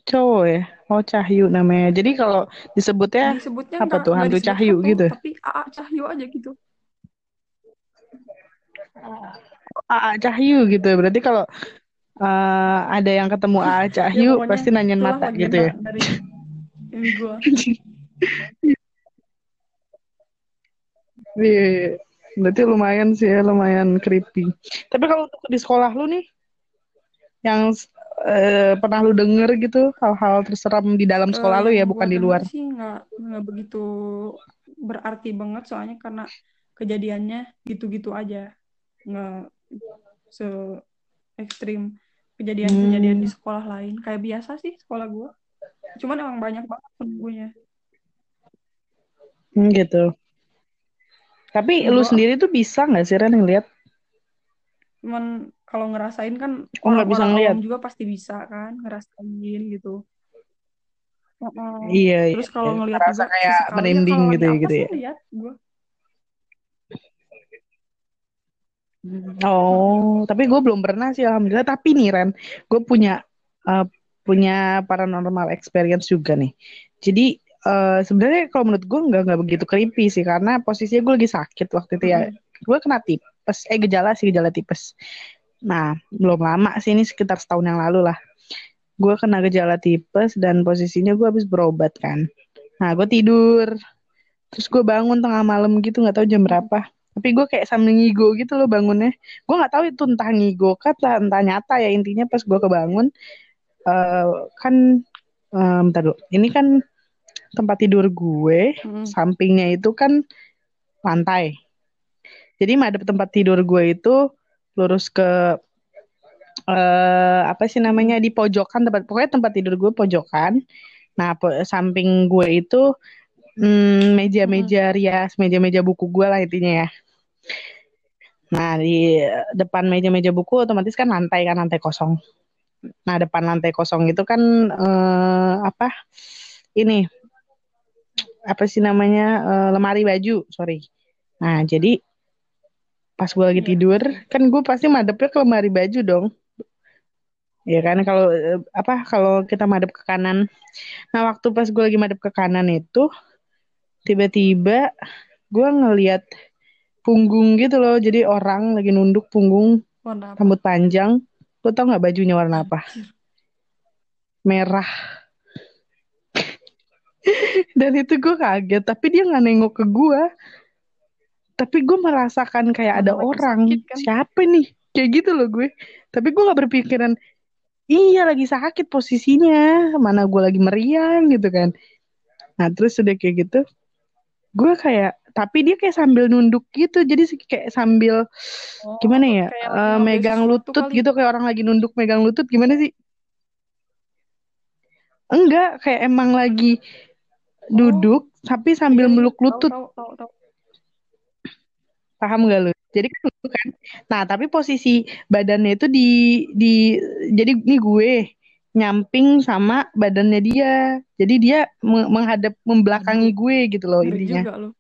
Cowok ya. Oh Cahyu namanya. Jadi kalau disebutnya disebutnya apa nggak- tuh hantu Cahyu gitu? tapi Aa Cahyu aja gitu Aa Cahyu gitu. Berarti kalau eh, ada yang ketemu Aa Cahyu Ya, pasti nanyain mata gitu ya. dari ini gua Iya, berarti lumayan sih ya, lumayan creepy. Tapi kalau untuk di sekolah lu nih, yang eh, pernah lu denger gitu, hal-hal terseram di dalam sekolah Eh, lu ya, yang bukan di luar. sih nggak nggak begitu berarti banget soalnya karena kejadiannya gitu-gitu aja nggak se ekstrim kejadian-kejadian Hmm. di sekolah lain kayak biasa sih sekolah gua cuman emang banyak banget penunggunya Hmm, gitu. Tapi lu Gua- sendiri tuh bisa nggak sih Ren ngeliat? cuman kalau ngerasain kan Oh, nggak bisa ngeliat. juga pasti bisa kan ngerasain gitu Heeh. Iya, iya. terus kalau iya. Ngerasa juga kayak ya merinding gitu ya, gitu ya. lihat gua Oh, tapi gue belum pernah sih alhamdulillah. Tapi nih Ren, gue punya eh, punya paranormal experience juga nih. Jadi eh, sebenarnya kalau menurut gue nggak nggak begitu creepy sih karena posisinya gue lagi sakit waktu itu ya. Gue kena tipes, eh gejala sih gejala tipes. Nah, belum lama sih ini sekitar setahun yang lalu lah. Gue kena gejala tipes dan posisinya gue habis berobat kan. Nah, gue tidur. Terus gue bangun tengah malam gitu nggak tahu jam berapa. Tapi gue kayak sambil ngigo gitu loh bangunnya. Gue nggak tahu itu entah ngigo kan entah, nyata ya intinya pas gue kebangun eh kan bentar dulu. Ini kan tempat tidur gue, Mm-mm. sampingnya itu kan lantai. Jadi madep tempat tidur gue itu lurus ke eh apa sih namanya di pojokan tempat pokoknya tempat tidur gue pojokan. Nah, po- samping gue itu hmm, meja-meja rias, meja-meja buku gue lah intinya ya. Nah, di depan meja-meja buku otomatis kan lantai kan lantai kosong. Nah, depan lantai kosong itu kan eh, apa? Ini apa sih namanya? Eh, lemari baju, sorry. Nah, jadi pas gue lagi Iya. tidur, kan gue pasti madepnya ke lemari baju dong. Ya kan kalau eh, apa kalau kita madep ke kanan. Nah, waktu pas gue lagi madep ke kanan itu tiba-tiba gue ngeliat punggung gitu loh. Jadi orang lagi nunduk punggung warna apa rambut panjang. Lo tau nggak bajunya warna apa? Merah. Dan itu gue kaget, tapi dia nggak nengok ke gue. Tapi gue merasakan kayak ada orang. sakit kan? Siapa nih? Kayak gitu loh gue. Tapi gue nggak berpikiran, iya lagi sakit posisinya. Mana gue lagi meriang gitu kan. Nah terus udah kayak gitu, gue kayak, tapi dia kayak sambil nunduk gitu. Jadi kayak sambil Oh, gimana ya? ngambil megang lutut kali. gitu kayak orang lagi nunduk megang lutut gimana sih? Enggak, kayak emang lagi duduk tapi sambil Iya, iya, meluk tahu, lutut. tahu, tahu, tahu. Paham gak lu? Jadi kan kan. Nah, tapi posisi badannya itu di di jadi ini gue nyamping sama badannya dia. Jadi dia me- menghadap membelakangi gue gitu loh ngeri intinya. juga.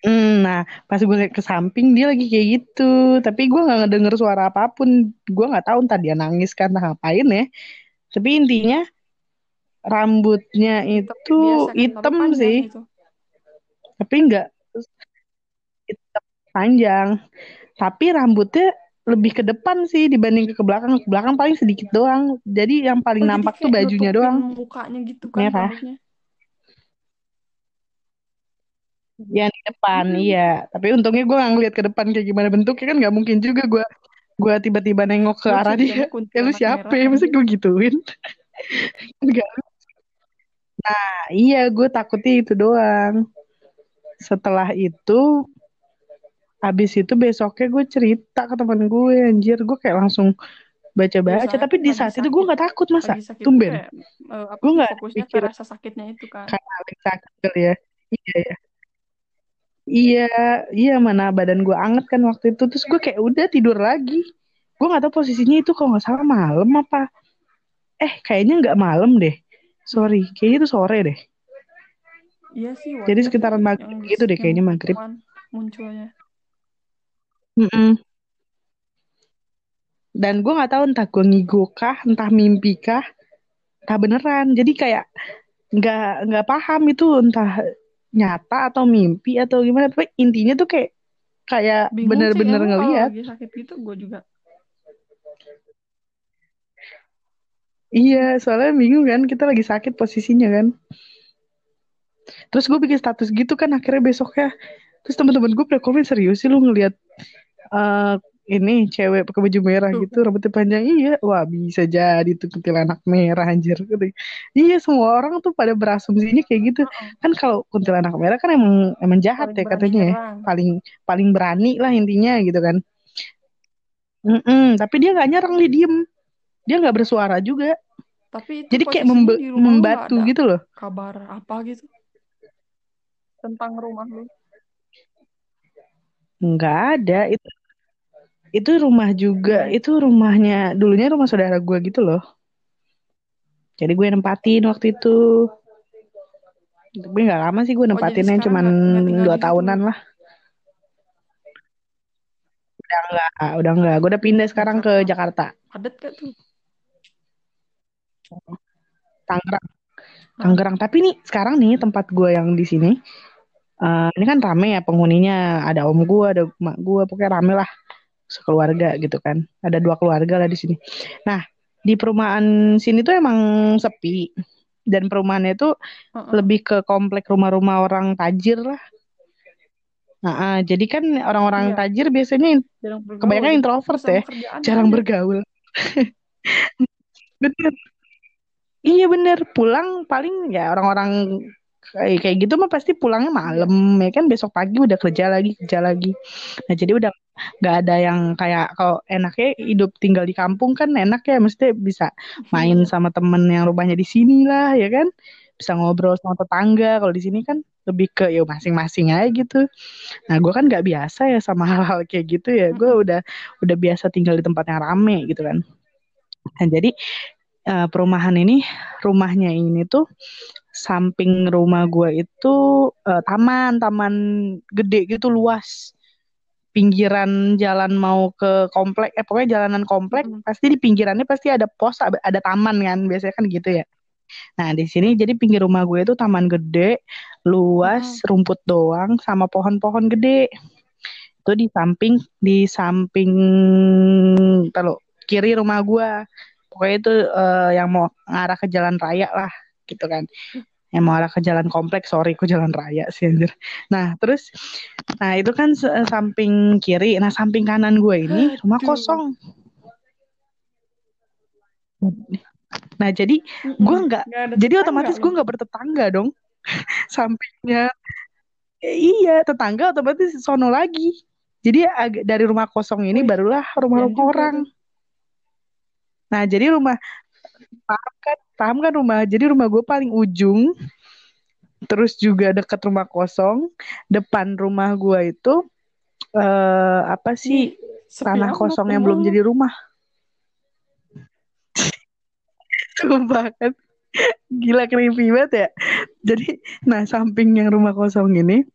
Mm, nah, pas gue ke samping dia lagi kayak gitu, tapi gue nggak ngedenger suara apa pun. Gue nggak tahu entah dia nangis karena ngapain ya. Tapi intinya rambutnya itu biasa hitam sih, itu. tapi nggak hitam panjang. Tapi rambutnya lebih ke depan sih dibanding ke belakang. Ke belakang paling sedikit doang. Jadi yang paling Oh, nampak tuh bajunya doang. mukanya gitu kan Merah. Yang di depan, Hmm. iya. Tapi untungnya gue nggak ngeliat ke depan kayak gimana bentuknya kan nggak mungkin juga gue gue tiba-tiba nengok ke arah dia. Ya lu siapa ya? Anjir. gue gituin? Enggak. Nah, iya gue takutnya itu doang. Setelah itu, habis itu besoknya gue cerita ke teman gue, anjir gue kayak langsung baca-baca. Biasanya Tapi di saat itu gue nggak takut masa, tumben. kayak eh, Gue nggak pikiran rasa sakitnya itu kan. karena sakit kali ya. Iya ya. Iya, iya mana badan gue anget kan waktu itu. Terus gue kayak udah tidur lagi. Gue nggak tahu posisinya itu kalau nggak salah malam apa. Eh, kayaknya nggak malam deh. Sorry, kayaknya itu sore deh. Iya sih Jadi sekitaran maghrib gitu deh kayaknya maghrib. munculnya. Mm-mm. Dan gue nggak tahu entah gue ngigo kah, entah mimpi kah, entah beneran. Jadi kayak nggak nggak paham itu entah nyata atau mimpi atau gimana. Tapi intinya tuh kayak kayak Bingung sih bener-bener kalau lagi sakit gitu gue juga. Iya, soalnya bingung kan kita lagi sakit posisinya kan. Terus gue bikin status gitu kan akhirnya besoknya. Terus teman-teman gue pada komen serius sih lu ngeliat eh ini cewek pakai baju merah gitu rambutnya panjang. Iya wah bisa jadi tuh kuntilanak merah anjir. Gitu. iya semua orang tuh pada berasumsinya kayak gitu. Kan kalau kuntilanak merah kan emang emang jahat paling ya katanya ya. paling paling berani lah intinya gitu kan. Mm-mm, tapi dia nggak nyerang dia diem. Dia nggak bersuara juga. Tapi itu jadi kayak membe- membatu gitu loh. kabar apa gitu tentang rumah lu. Nggak ada itu itu rumah juga itu rumahnya dulunya rumah saudara gue gitu loh jadi gue nempatin waktu itu tapi nggak lama sih gue Oh nempatinnya sekarang cuman dua tahunan lu. lah udah enggak udah enggak gue udah pindah sekarang ke Jakarta. Padat gak tuh? Tangerang? Tangerang tapi nih sekarang nih tempat gue yang di sini eh, ini kan rame ya penghuninya. Ada om gue ada emak gue pokoknya rame lah. Sekeluarga gitu kan. Ada dua keluarga lah di sini. Nah di perumahan sini tuh emang sepi. Dan perumahannya itu Heeh. lebih ke komplek rumah-rumah orang tajir lah. Nah ah, jadi kan orang-orang Iya. tajir biasanya in- Jarang bergaul. kebanyakan introvert ya. jarang aja. bergaul. Bener. Iya bener. Pulang paling ya orang-orang kayak kayak gitu mah pasti pulangnya malam ya kan? Besok pagi udah kerja lagi kerja lagi. Nah jadi udah nggak ada yang kayak kalau enaknya hidup tinggal di kampung kan enak ya mesti bisa main Iya. sama temen yang rumahnya di sini lah ya kan? Bisa ngobrol sama tetangga. Kalau di sini kan lebih ke ya masing-masing aja gitu. Nah gue kan nggak biasa ya sama hal-hal kayak gitu ya. Gue udah udah biasa tinggal di tempat yang rame gitu kan. Nah jadi eh, perumahan ini rumahnya ini tuh samping rumah gue itu eh, taman taman gede gitu luas. Pinggiran jalan mau ke komplek eh pokoknya jalanan komplek Mm-mm. pasti di pinggirannya pasti ada pos ada taman kan biasanya kan gitu ya. Nah di sini jadi pinggir rumah gue itu taman gede luas Mm-mm. rumput doang sama pohon-pohon gede. Itu di samping di samping kalau kiri rumah gue pokoknya itu eh, yang mau ngarah ke jalan raya lah gitu kan. Yang mau arah ke jalan kompleks sorry ke jalan raya sih anjir. Nah terus nah itu kan samping kiri nah samping kanan gue ini rumah kosong. Nah jadi gue nggak jadi otomatis gue nggak bertetangga dong. Sampingnya Eh, iya tetangga otomatis sono lagi. Jadi dari rumah kosong ini barulah rumah-rumah juga orang. nah jadi rumah paham kan paham kan rumah? Jadi rumah gue paling ujung terus juga dekat rumah kosong. Depan rumah gua itu eh apa sih? Sepi tanah kosong yang belum jadi rumah. Sumpah kan. Gila creepy banget ya. Jadi Nah samping yang rumah kosong ini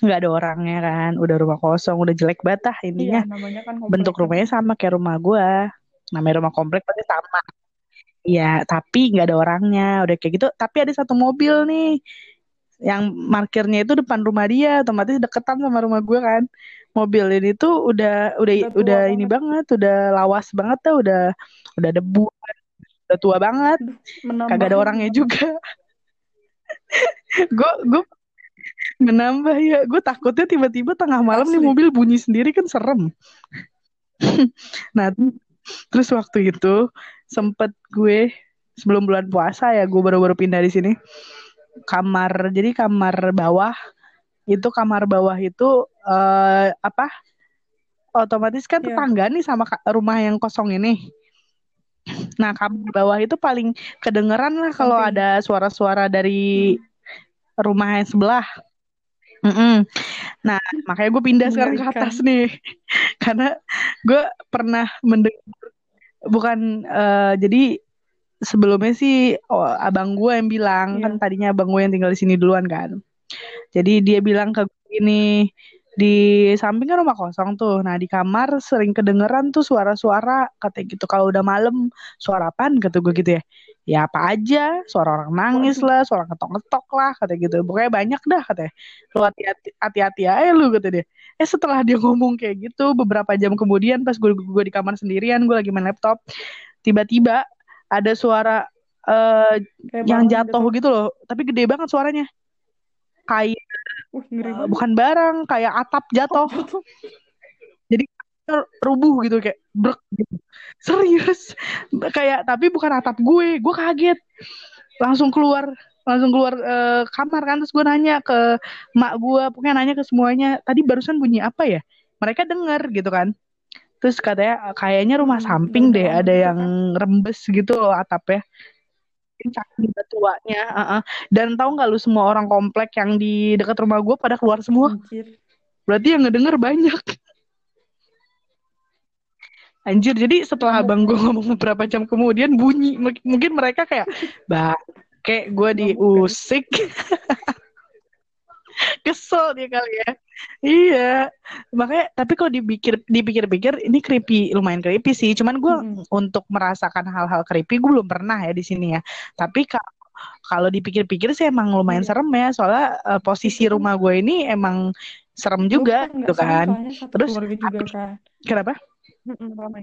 nggak ada orangnya kan. Udah rumah kosong Udah jelek banget lah Iya, intinya namanya kan Bentuk komplek. rumahnya sama kayak rumah gua. Namanya rumah komplek pasti sama Iya tapi nggak ada orangnya Udah kayak gitu. Tapi ada satu mobil nih Yang markirnya itu depan rumah dia Otomatis deketan sama rumah gua kan. Mobil ini tuh udah udah Udah udah ini banget, udah lawas banget tuh, udah udah debu, udah tua banget. Menambah. Kagak ada orangnya juga. Gue gue menambah ya. Gue takutnya tiba-tiba tengah malam nih Asli. mobil bunyi sendiri kan serem. Nah terus waktu itu sempet gue sebelum bulan puasa ya gue baru-baru pindah di sini kamar jadi kamar bawah itu kamar bawah itu eh, apa otomatis kan Iya. tetangga nih sama rumah yang kosong ini nah kamar bawah itu paling kedengeran lah kalau ada suara-suara dari rumah yang sebelah. Mm-mm. Nah, makanya gue pindah sekarang ke atas nih, karena gue pernah mendengar, bukan eh, jadi sebelumnya sih oh, abang gue yang bilang Iya. kan tadinya abang gue yang tinggal di sini duluan kan, jadi dia bilang ke gue gini di samping kan rumah kosong tuh, nah di kamar sering kedengeran tuh suara-suara katanya gitu. Kalau udah malam suara apaan? Kata gue gitu ya. Ya apa aja? Suara orang nangis lah suara ngetok-ngetok lah kata gitu. Pokoknya banyak dah katanya lu hati-hati hati-hati aja lu kata dia. Eh setelah dia ngomong kayak gitu beberapa jam kemudian pas gue gue di kamar sendirian gue lagi main laptop tiba-tiba ada suara eh Kayak yang barang jatuh gitu. gitu loh. Tapi gede banget suaranya. Kayak Ngeri eh, banget. bukan barang kayak atap jatuh. Jatuh. jadi rubuh gitu kayak brek gitu. serius. Kayak tapi bukan atap gue. Gue kaget. Langsung keluar langsung keluar eh, kamar kan. Terus gue nanya ke mak gue pokoknya nanya ke semuanya. Tadi barusan bunyi apa ya? Mereka dengar gitu kan. Terus katanya kayaknya rumah Hmm, samping deh ada yang rembes gitu loh atapnya saking tuanya uh-uh. dan tahu nggak lu semua orang komplek yang di dekat rumah gue pada keluar semua Anjir. berarti yang ngedenger banyak Anjir, jadi setelah Ngamuk. abang gue ngomong beberapa jam kemudian bunyi, M- mungkin mereka kayak, bah, kayak gue diusik, kesel dia kali ya. Iya, makanya tapi kalau dipikir dipikir-pikir ini creepy, lumayan creepy sih. Cuman gue Mm-mm. untuk merasakan hal-hal creepy gue belum pernah ya di sini ya. Tapi ka- kalau dipikir-pikir sih emang lumayan Iya. serem ya, soalnya eh, posisi kan rumah gue ini emang serem juga kan gitu serem kan. satu Terus juga kan. kenapa? Mm-mm, ramai.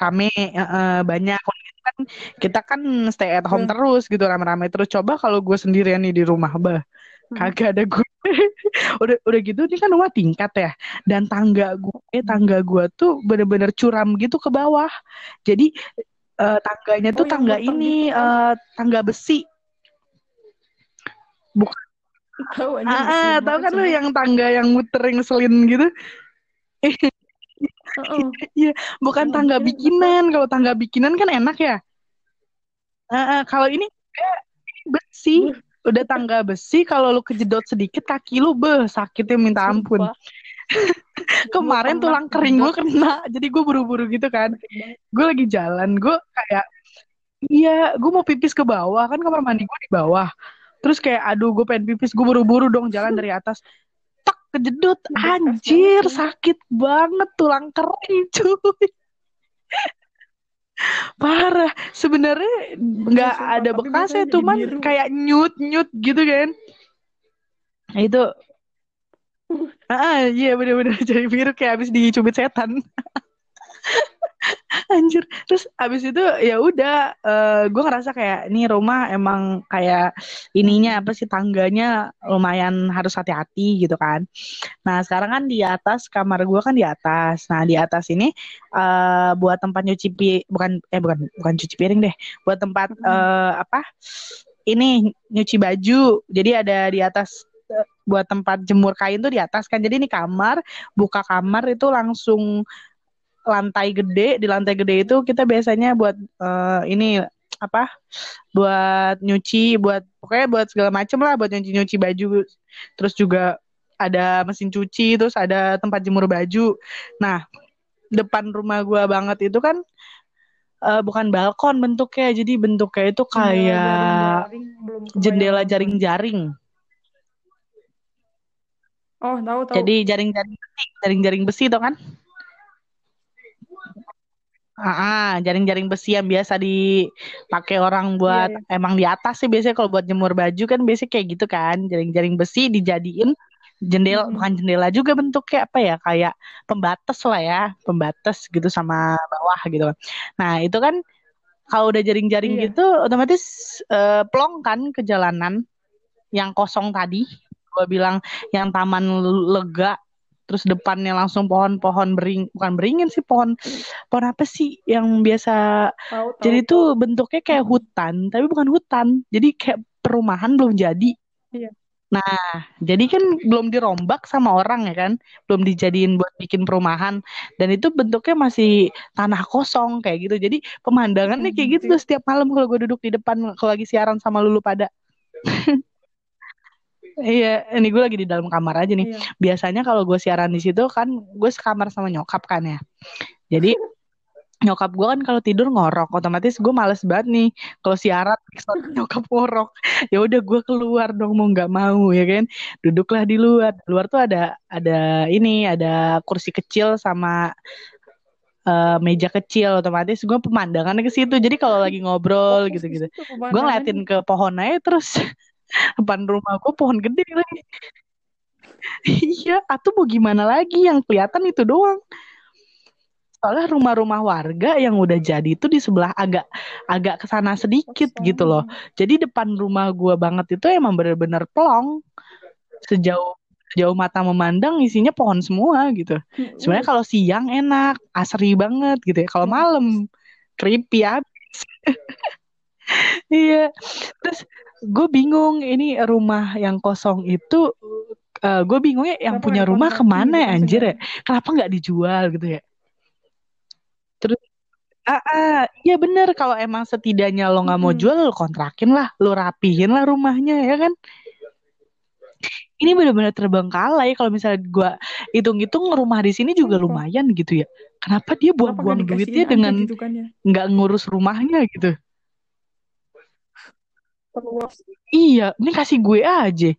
Rame, eh, banyak. Kalau kan kita kan stay at home Iya. terus gitu rame-rame terus. Coba kalau gue sendirian nih di rumah, bah. Kagak ada gue. udah udah gitu ini kan rumah tingkat ya. Dan tangga gue, tangga gue tuh bener-bener curam gitu ke bawah. Jadi eh, tangganya tuh Oh, yang tangga ini gitu eh, tangga besi. Bukan. Tahu aja Ah, ah, tahu kan lu yang tangga yang muter yang ngeselin gitu? Iya, bukan Tangga tangga bikinan. Kalau tangga bikinan kan enak ya. Ah, ah, kalau ini kayak besi. Udah tangga besi, kalau lu kejedot sedikit kaki lu beh sakitnya minta ampun. Kemarin tulang kering gue kena, jadi gue buru-buru gitu kan. Gue lagi jalan, gue kayak iya, gue mau pipis ke bawah kan kamar mandi gue di bawah. Terus kayak aduh gue pengen pipis, gue buru-buru dong jalan dari atas. Tak kejedot, banget anjir sakit banget tulang kering cuy. Parah. Sebenarnya Iya nggak sumpah, ada bekasnya, cuman biru. kayak nyut-nyut gitu kan. Nah, itu Ah, iya bener-bener jadi biru kayak habis dicubit setan. Anjir. Terus habis itu ya udah eh gue ngerasa kayak ini rumah emang kayak ininya apa sih tangganya lumayan harus hati-hati gitu kan. Nah, sekarang kan di atas kamar gue kan di atas. Nah, di atas ini eh buat tempat nyuci bukan eh bukan bukan cuci piring deh. Buat tempat Mm-mm. eh apa? Ini nyuci baju. Jadi ada di atas buat tempat jemur kain tuh di atas kan. Jadi ini kamar, buka kamar itu langsung lantai gede. Di lantai gede itu kita biasanya buat eh, ini apa buat nyuci buat pokoknya buat segala macem lah buat nyuci nyuci baju. Terus juga ada mesin cuci terus ada tempat jemur baju. Nah depan rumah gua banget itu kan eh, bukan balkon bentuknya. Jadi bentuknya itu kayak jendela jaring-jaring. Oh, tahu tahu. jadi jaring-jaring besi jaring-jaring besi tuh kan Ah, jaring-jaring besi yang biasa dipakai orang buat Iya, emang di atas sih biasanya kalau buat jemur baju kan biasanya kayak gitu kan jaring-jaring besi dijadiin jendela Mm-mm. bukan jendela juga bentuknya apa ya kayak pembatas lah ya pembatas gitu sama bawah gitu nah itu kan kalau udah jaring-jaring Iya. gitu otomatis eh, plong kan ke jalanan yang kosong tadi gua bilang yang taman lega terus depannya langsung pohon-pohon bering bukan beringin sih pohon pohon apa sih yang biasa Tahu tahu. jadi itu bentuknya kayak hutan tapi bukan hutan. Jadi kayak perumahan belum jadi. Iya. nah jadi kan belum dirombak sama orang ya kan? Belum dijadiin buat bikin perumahan. Dan itu bentuknya masih tanah kosong kayak gitu. Jadi pemandangannya kayak gitu Hmm, tuh setiap malam kalau gue duduk di depan kalau lagi siaran sama lulu pada Iya, ini gue lagi di dalam kamar aja nih. Iya. Biasanya kalau gue siaran di situ kan gue sekamar sama nyokap kan ya. Jadi nyokap gue kan kalau tidur ngorok, otomatis gue males banget nih kalau siaran nyokap ngorok. Ya udah gue keluar dong mau nggak mau ya kan. Duduklah di luar. Di luar tuh ada ada ini ada kursi kecil sama eh, meja kecil otomatis gue pemandangannya ke situ. Jadi kalau lagi ngobrol ke gitu-gitu, gue ngeliatin ke pohon aja terus depan rumah gue pohon gede lagi. Iya, atau mau gimana lagi yang kelihatan itu doang. Soalnya rumah-rumah warga yang udah jadi itu di sebelah agak agak ke sana sedikit Kosong. gitu loh. Jadi depan rumah gua banget itu emang bener-bener pelong. Sejauh sejauh mata memandang isinya pohon semua gitu. Hmm, Sebenarnya kalau siang enak, asri banget gitu ya. Kalau malam creepy abis. Iya. Terus gue bingung ini rumah yang kosong itu gue bingungnya yang Kenapa punya rumah ke mana ya kan anjir ya? Kenapa nggak dijual gitu ya? Terus ah, ah, iya bener kalau emang setidaknya lo nggak mau jual lo kontrakin lah, lo rapihin lah rumahnya ya kan? Ini bener-bener terbengkalai kalau misalnya gue hitung-hitung rumah di sini juga lumayan gitu ya. Kenapa dia buang-buang duitnya dengan gitu kan ya? nggak ngurus rumahnya gitu? Perluas. Iya, ini kasih gue aja.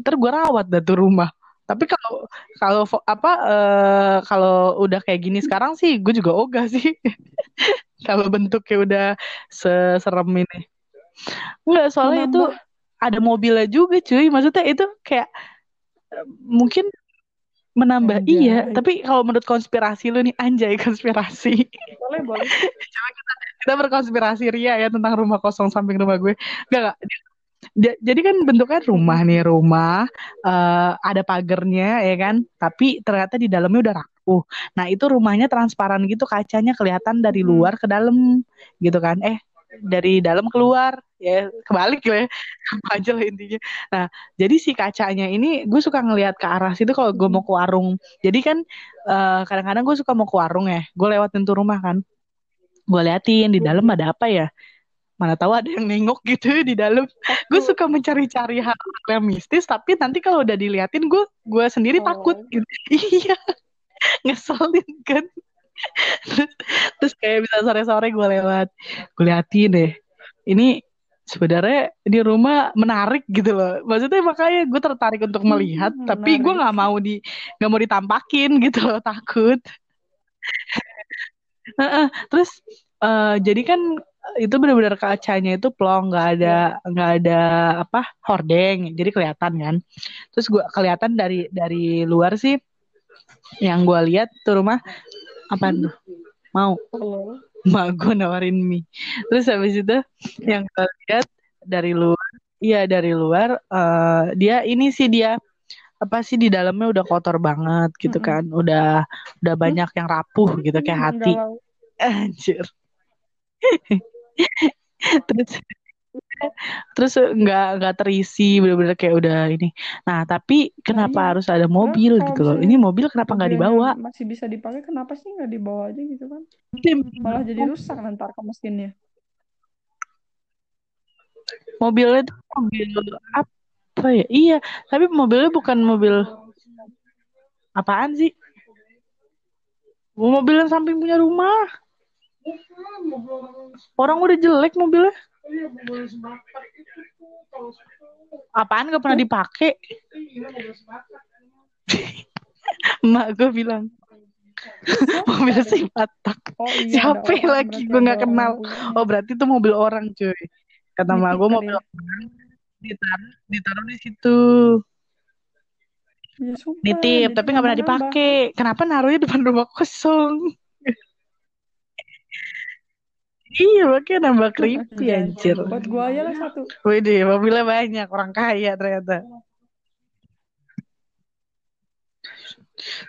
Ntar gue rawat dah tuh rumah. Tapi kalau kalau apa eh, kalau udah kayak gini sekarang sih gue juga ogah sih. kalau bentuknya udah seserem ini. Enggak, soalnya itu Menambah. ada mobilnya juga cuy. Maksudnya itu kayak mungkin menambah iya, Anjay. tapi kalau menurut konspirasi lu nih anjay konspirasi. Boleh boleh. Coba kita kita berkonspirasi ria ya tentang rumah kosong samping rumah gue. Enggak, enggak. Dia- jadi kan bentuknya rumah nih, rumah eh, ada pagernya ya kan, tapi ternyata di dalamnya udah rapuh. Nah, itu rumahnya transparan gitu, kacanya kelihatan dari Mm-mm. luar ke dalam gitu kan. Eh, dari dalam keluar ya kebalik lah ya aja lah intinya nah jadi si kacanya ini gue suka ngelihat ke arah situ kalau gue mau ke warung jadi kan eh, kadang-kadang gue suka mau ke warung ya gue lewatin tuh rumah kan gue liatin di dalam ada apa ya? Mana tahu ada yang nengok gitu di dalam. Gue suka mencari-cari hal yang mistis tapi nanti kalau udah diliatin gue gue sendiri Oh. takut gitu. Iya. Ngeselin kan. Terus, terus kayak bisa sore-sore gue lewat gue liatin deh. Ini sebenarnya di rumah menarik gitu loh. Maksudnya makanya gue tertarik untuk melihat Hmm, tapi gue nggak mau di nggak mau ditampakin gitu loh takut Heeh, terus eh, jadi kan itu benar-benar kacanya itu plong nggak ada nggak ada apa hordeng jadi kelihatan kan. Terus gua kelihatan dari dari luar sih yang gua lihat tuh rumah apa tuh? Mau. Mak gue nawarin mie. Terus habis itu yang gue lihat dari luar iya dari luar eh, dia ini sih dia apa sih di dalamnya udah kotor banget gitu Mm-mm. kan. Udah udah banyak yang rapuh gitu kayak hati. anjir. Terus terus nggak nggak terisi bener-bener kayak udah ini. Nah tapi kenapa iya. harus ada mobil gitu loh? ini mobil kenapa nggak dibawa? masih bisa dipakai kenapa sih nggak dibawa aja gitu kan? Malah jadi rusak nanti ke mesinnya. Mobilnya tuh mobil apa ya? Iya, tapi mobilnya bukan mobil apaan sih? Mobil yang samping punya rumah. Orang udah jelek mobilnya. Apaan gak pernah dipakai? Emak gue bilang mobil si Batak. Oh iya, Siapa lagi gue nggak kenal. Oh berarti itu mobil orang cuy. Kata emak Nitip gue mobil orang ditaruh ditaruh di situ. Ya sumpah, Nitip tapi nggak pernah dipakai. Kenapa naruhnya depan rumah kosong? Iya makanya nambah creepy anjir. Buat gua aja lah satu. Widih, mobilnya banyak, orang kaya ternyata.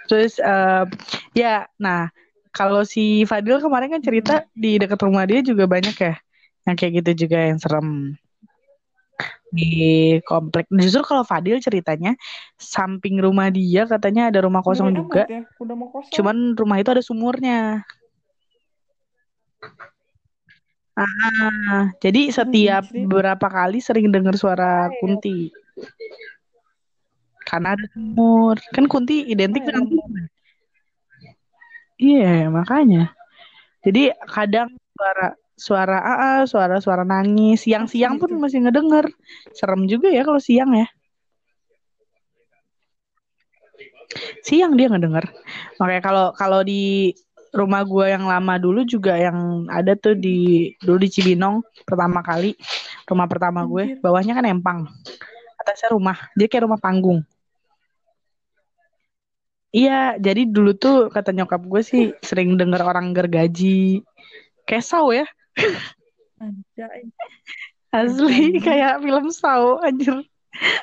Terus eh, ya, nah kalau si Fadil kemarin kan cerita di dekat rumah dia juga banyak ya, yang kayak gitu juga yang serem di komplek. Justru kalau Fadil ceritanya samping rumah dia katanya ada rumah kosong Ngeri juga, ya, udah mau kosong. cuman rumah itu ada sumurnya. Ah, jadi setiap Anjir. beberapa kali sering dengar suara kunti. Karena ada sumur. Kan kunti identik Makanya dengan sumur. Iya, makanya. Jadi kadang suara suara AA, suara-suara nangis, siang-siang pun gitu. masih ngedenger. Serem juga ya kalau siang ya. Siang dia ngedenger. Makanya kalau kalau di rumah gua yang lama dulu juga yang ada tuh di dulu di Cibinong pertama kali rumah pertama gue bawahnya kan empang atasnya rumah jadi kayak rumah panggung iya jadi dulu tuh kata nyokap gue sih sering denger orang gergaji kesau ya Anjay. asli kayak film saw anjir.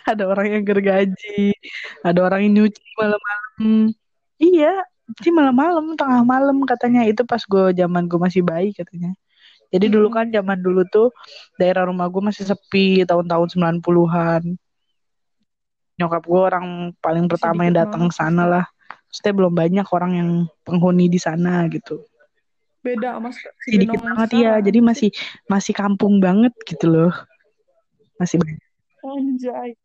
Ada orang yang gergaji ada orang yang nyuci malam-malam. Iya jadi malam-malam tengah malam katanya. Itu pas gue zaman gue masih bayi katanya. Jadi dulu kan zaman dulu tuh daerah rumah gue masih sepi tahun-tahun 90-an nyokap gue orang paling pertama yang datang ke sana lah. Maksudnya belum banyak orang yang penghuni di sana gitu Beda sama sedikit banget ya jadi masih masih kampung banget gitu loh. Masih Anjay.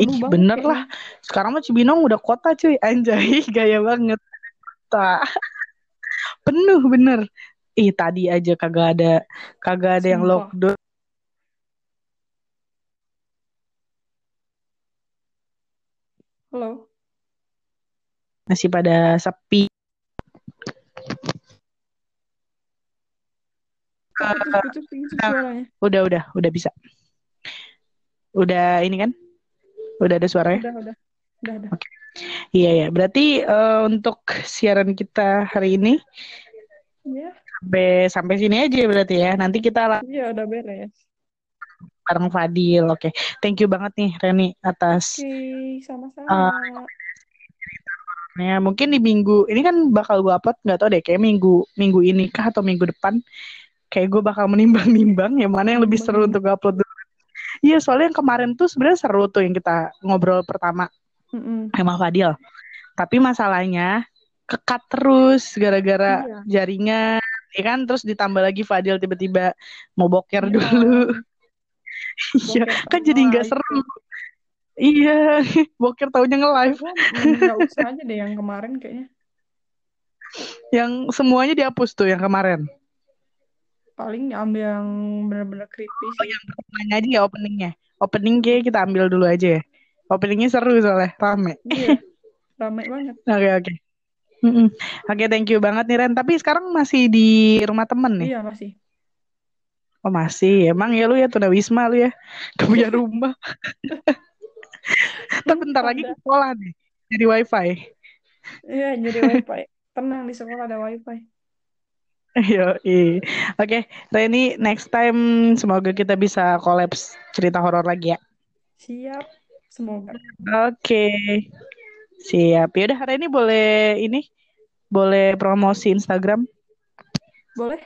Ih bener lah. Sekarang mah Cibinong udah kota cuy. Anjay gaya banget. Kota. Penuh bener. Ih tadi aja kagak ada Kagak ada yang Sumpah. lockdown. Halo. Masih pada sepi Udah udah udah bisa. Udah ini kan? Udah ada suaranya? Udah, udah. Udah, udah. Iya ya berarti eh, untuk siaran kita hari ini Iya, Sampai sampai sini aja berarti ya. Nanti kita iya udah beres. bareng Fadil. Oke. Thank you banget nih Reni Atas Oke, sama-sama. Ya, mungkin di minggu ini kan bakal gue upload nggak tau deh kayak minggu minggu ini kah atau minggu depan kayak gue bakal menimbang-nimbang yang mana yang lebih seru untuk gue upload dulu. Iya soalnya yang kemarin tuh sebenarnya seru tuh yang kita ngobrol pertama Mm-mm. sama Fadil. Tapi masalahnya kekat terus gara-gara Iya. jaringan, ya kan? Terus ditambah lagi Fadil tiba-tiba mau boker Iya. dulu. Iya, kan jadi nggak seru. Iya, boker taunya nge-live. Gua mending nggak usah aja deh yang kemarin kayaknya. Yang semuanya dihapus tuh yang kemarin. Paling ambil yang bener-bener creepy Oh, sih. yang pertamanya aja ya openingnya. Opening kayak kita ambil dulu aja ya. Openingnya seru soalnya, rame. Iya, rame banget. Oke, oke. Mm-mm. Oke, thank you banget nih Ren. Tapi sekarang masih di rumah temen nih. Iya masih. Oh masih, emang ya lu ya tunawisma lu ya. Gak punya rumah. Tapi bentar lagi ke sekolah nih. Jadi wifi. Iya, jadi wifi. Tenang di sekolah ada wifi. Yo, Oke, Reni, next time semoga kita bisa kolaps cerita horor lagi ya. Siap. Semoga. Oke. Siap. Yaudah, Reni boleh ini boleh promosi Instagram? Boleh?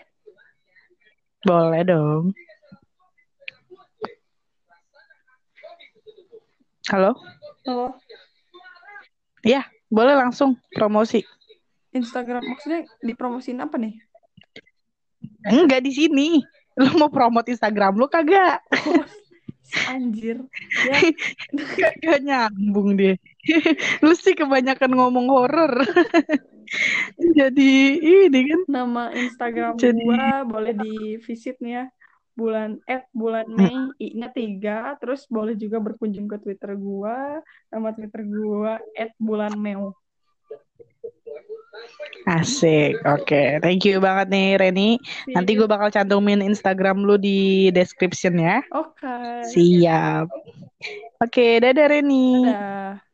Boleh dong. Halo? Halo. Ya, boleh langsung promosi. Instagram maksudnya dipromosin apa nih? Enggak di sini. Lu mau promote Instagram lu kagak? Anjir. Ya, Gak nyambung dia. Lu sih kebanyakan ngomong horor. Jadi ini kan. nama Instagram Jadi- gua boleh di visit nih ya. Bulan eh bulan Mei I-nya tiga, terus boleh juga berkunjung ke Twitter gua. Nama Twitter gua @bulanmeu. Asik. Oke, thank you banget nih Reni. Nanti gue bakal cantumin Instagram lu di description ya. Oke. Siap. Oke, dadah Reni. Dadah.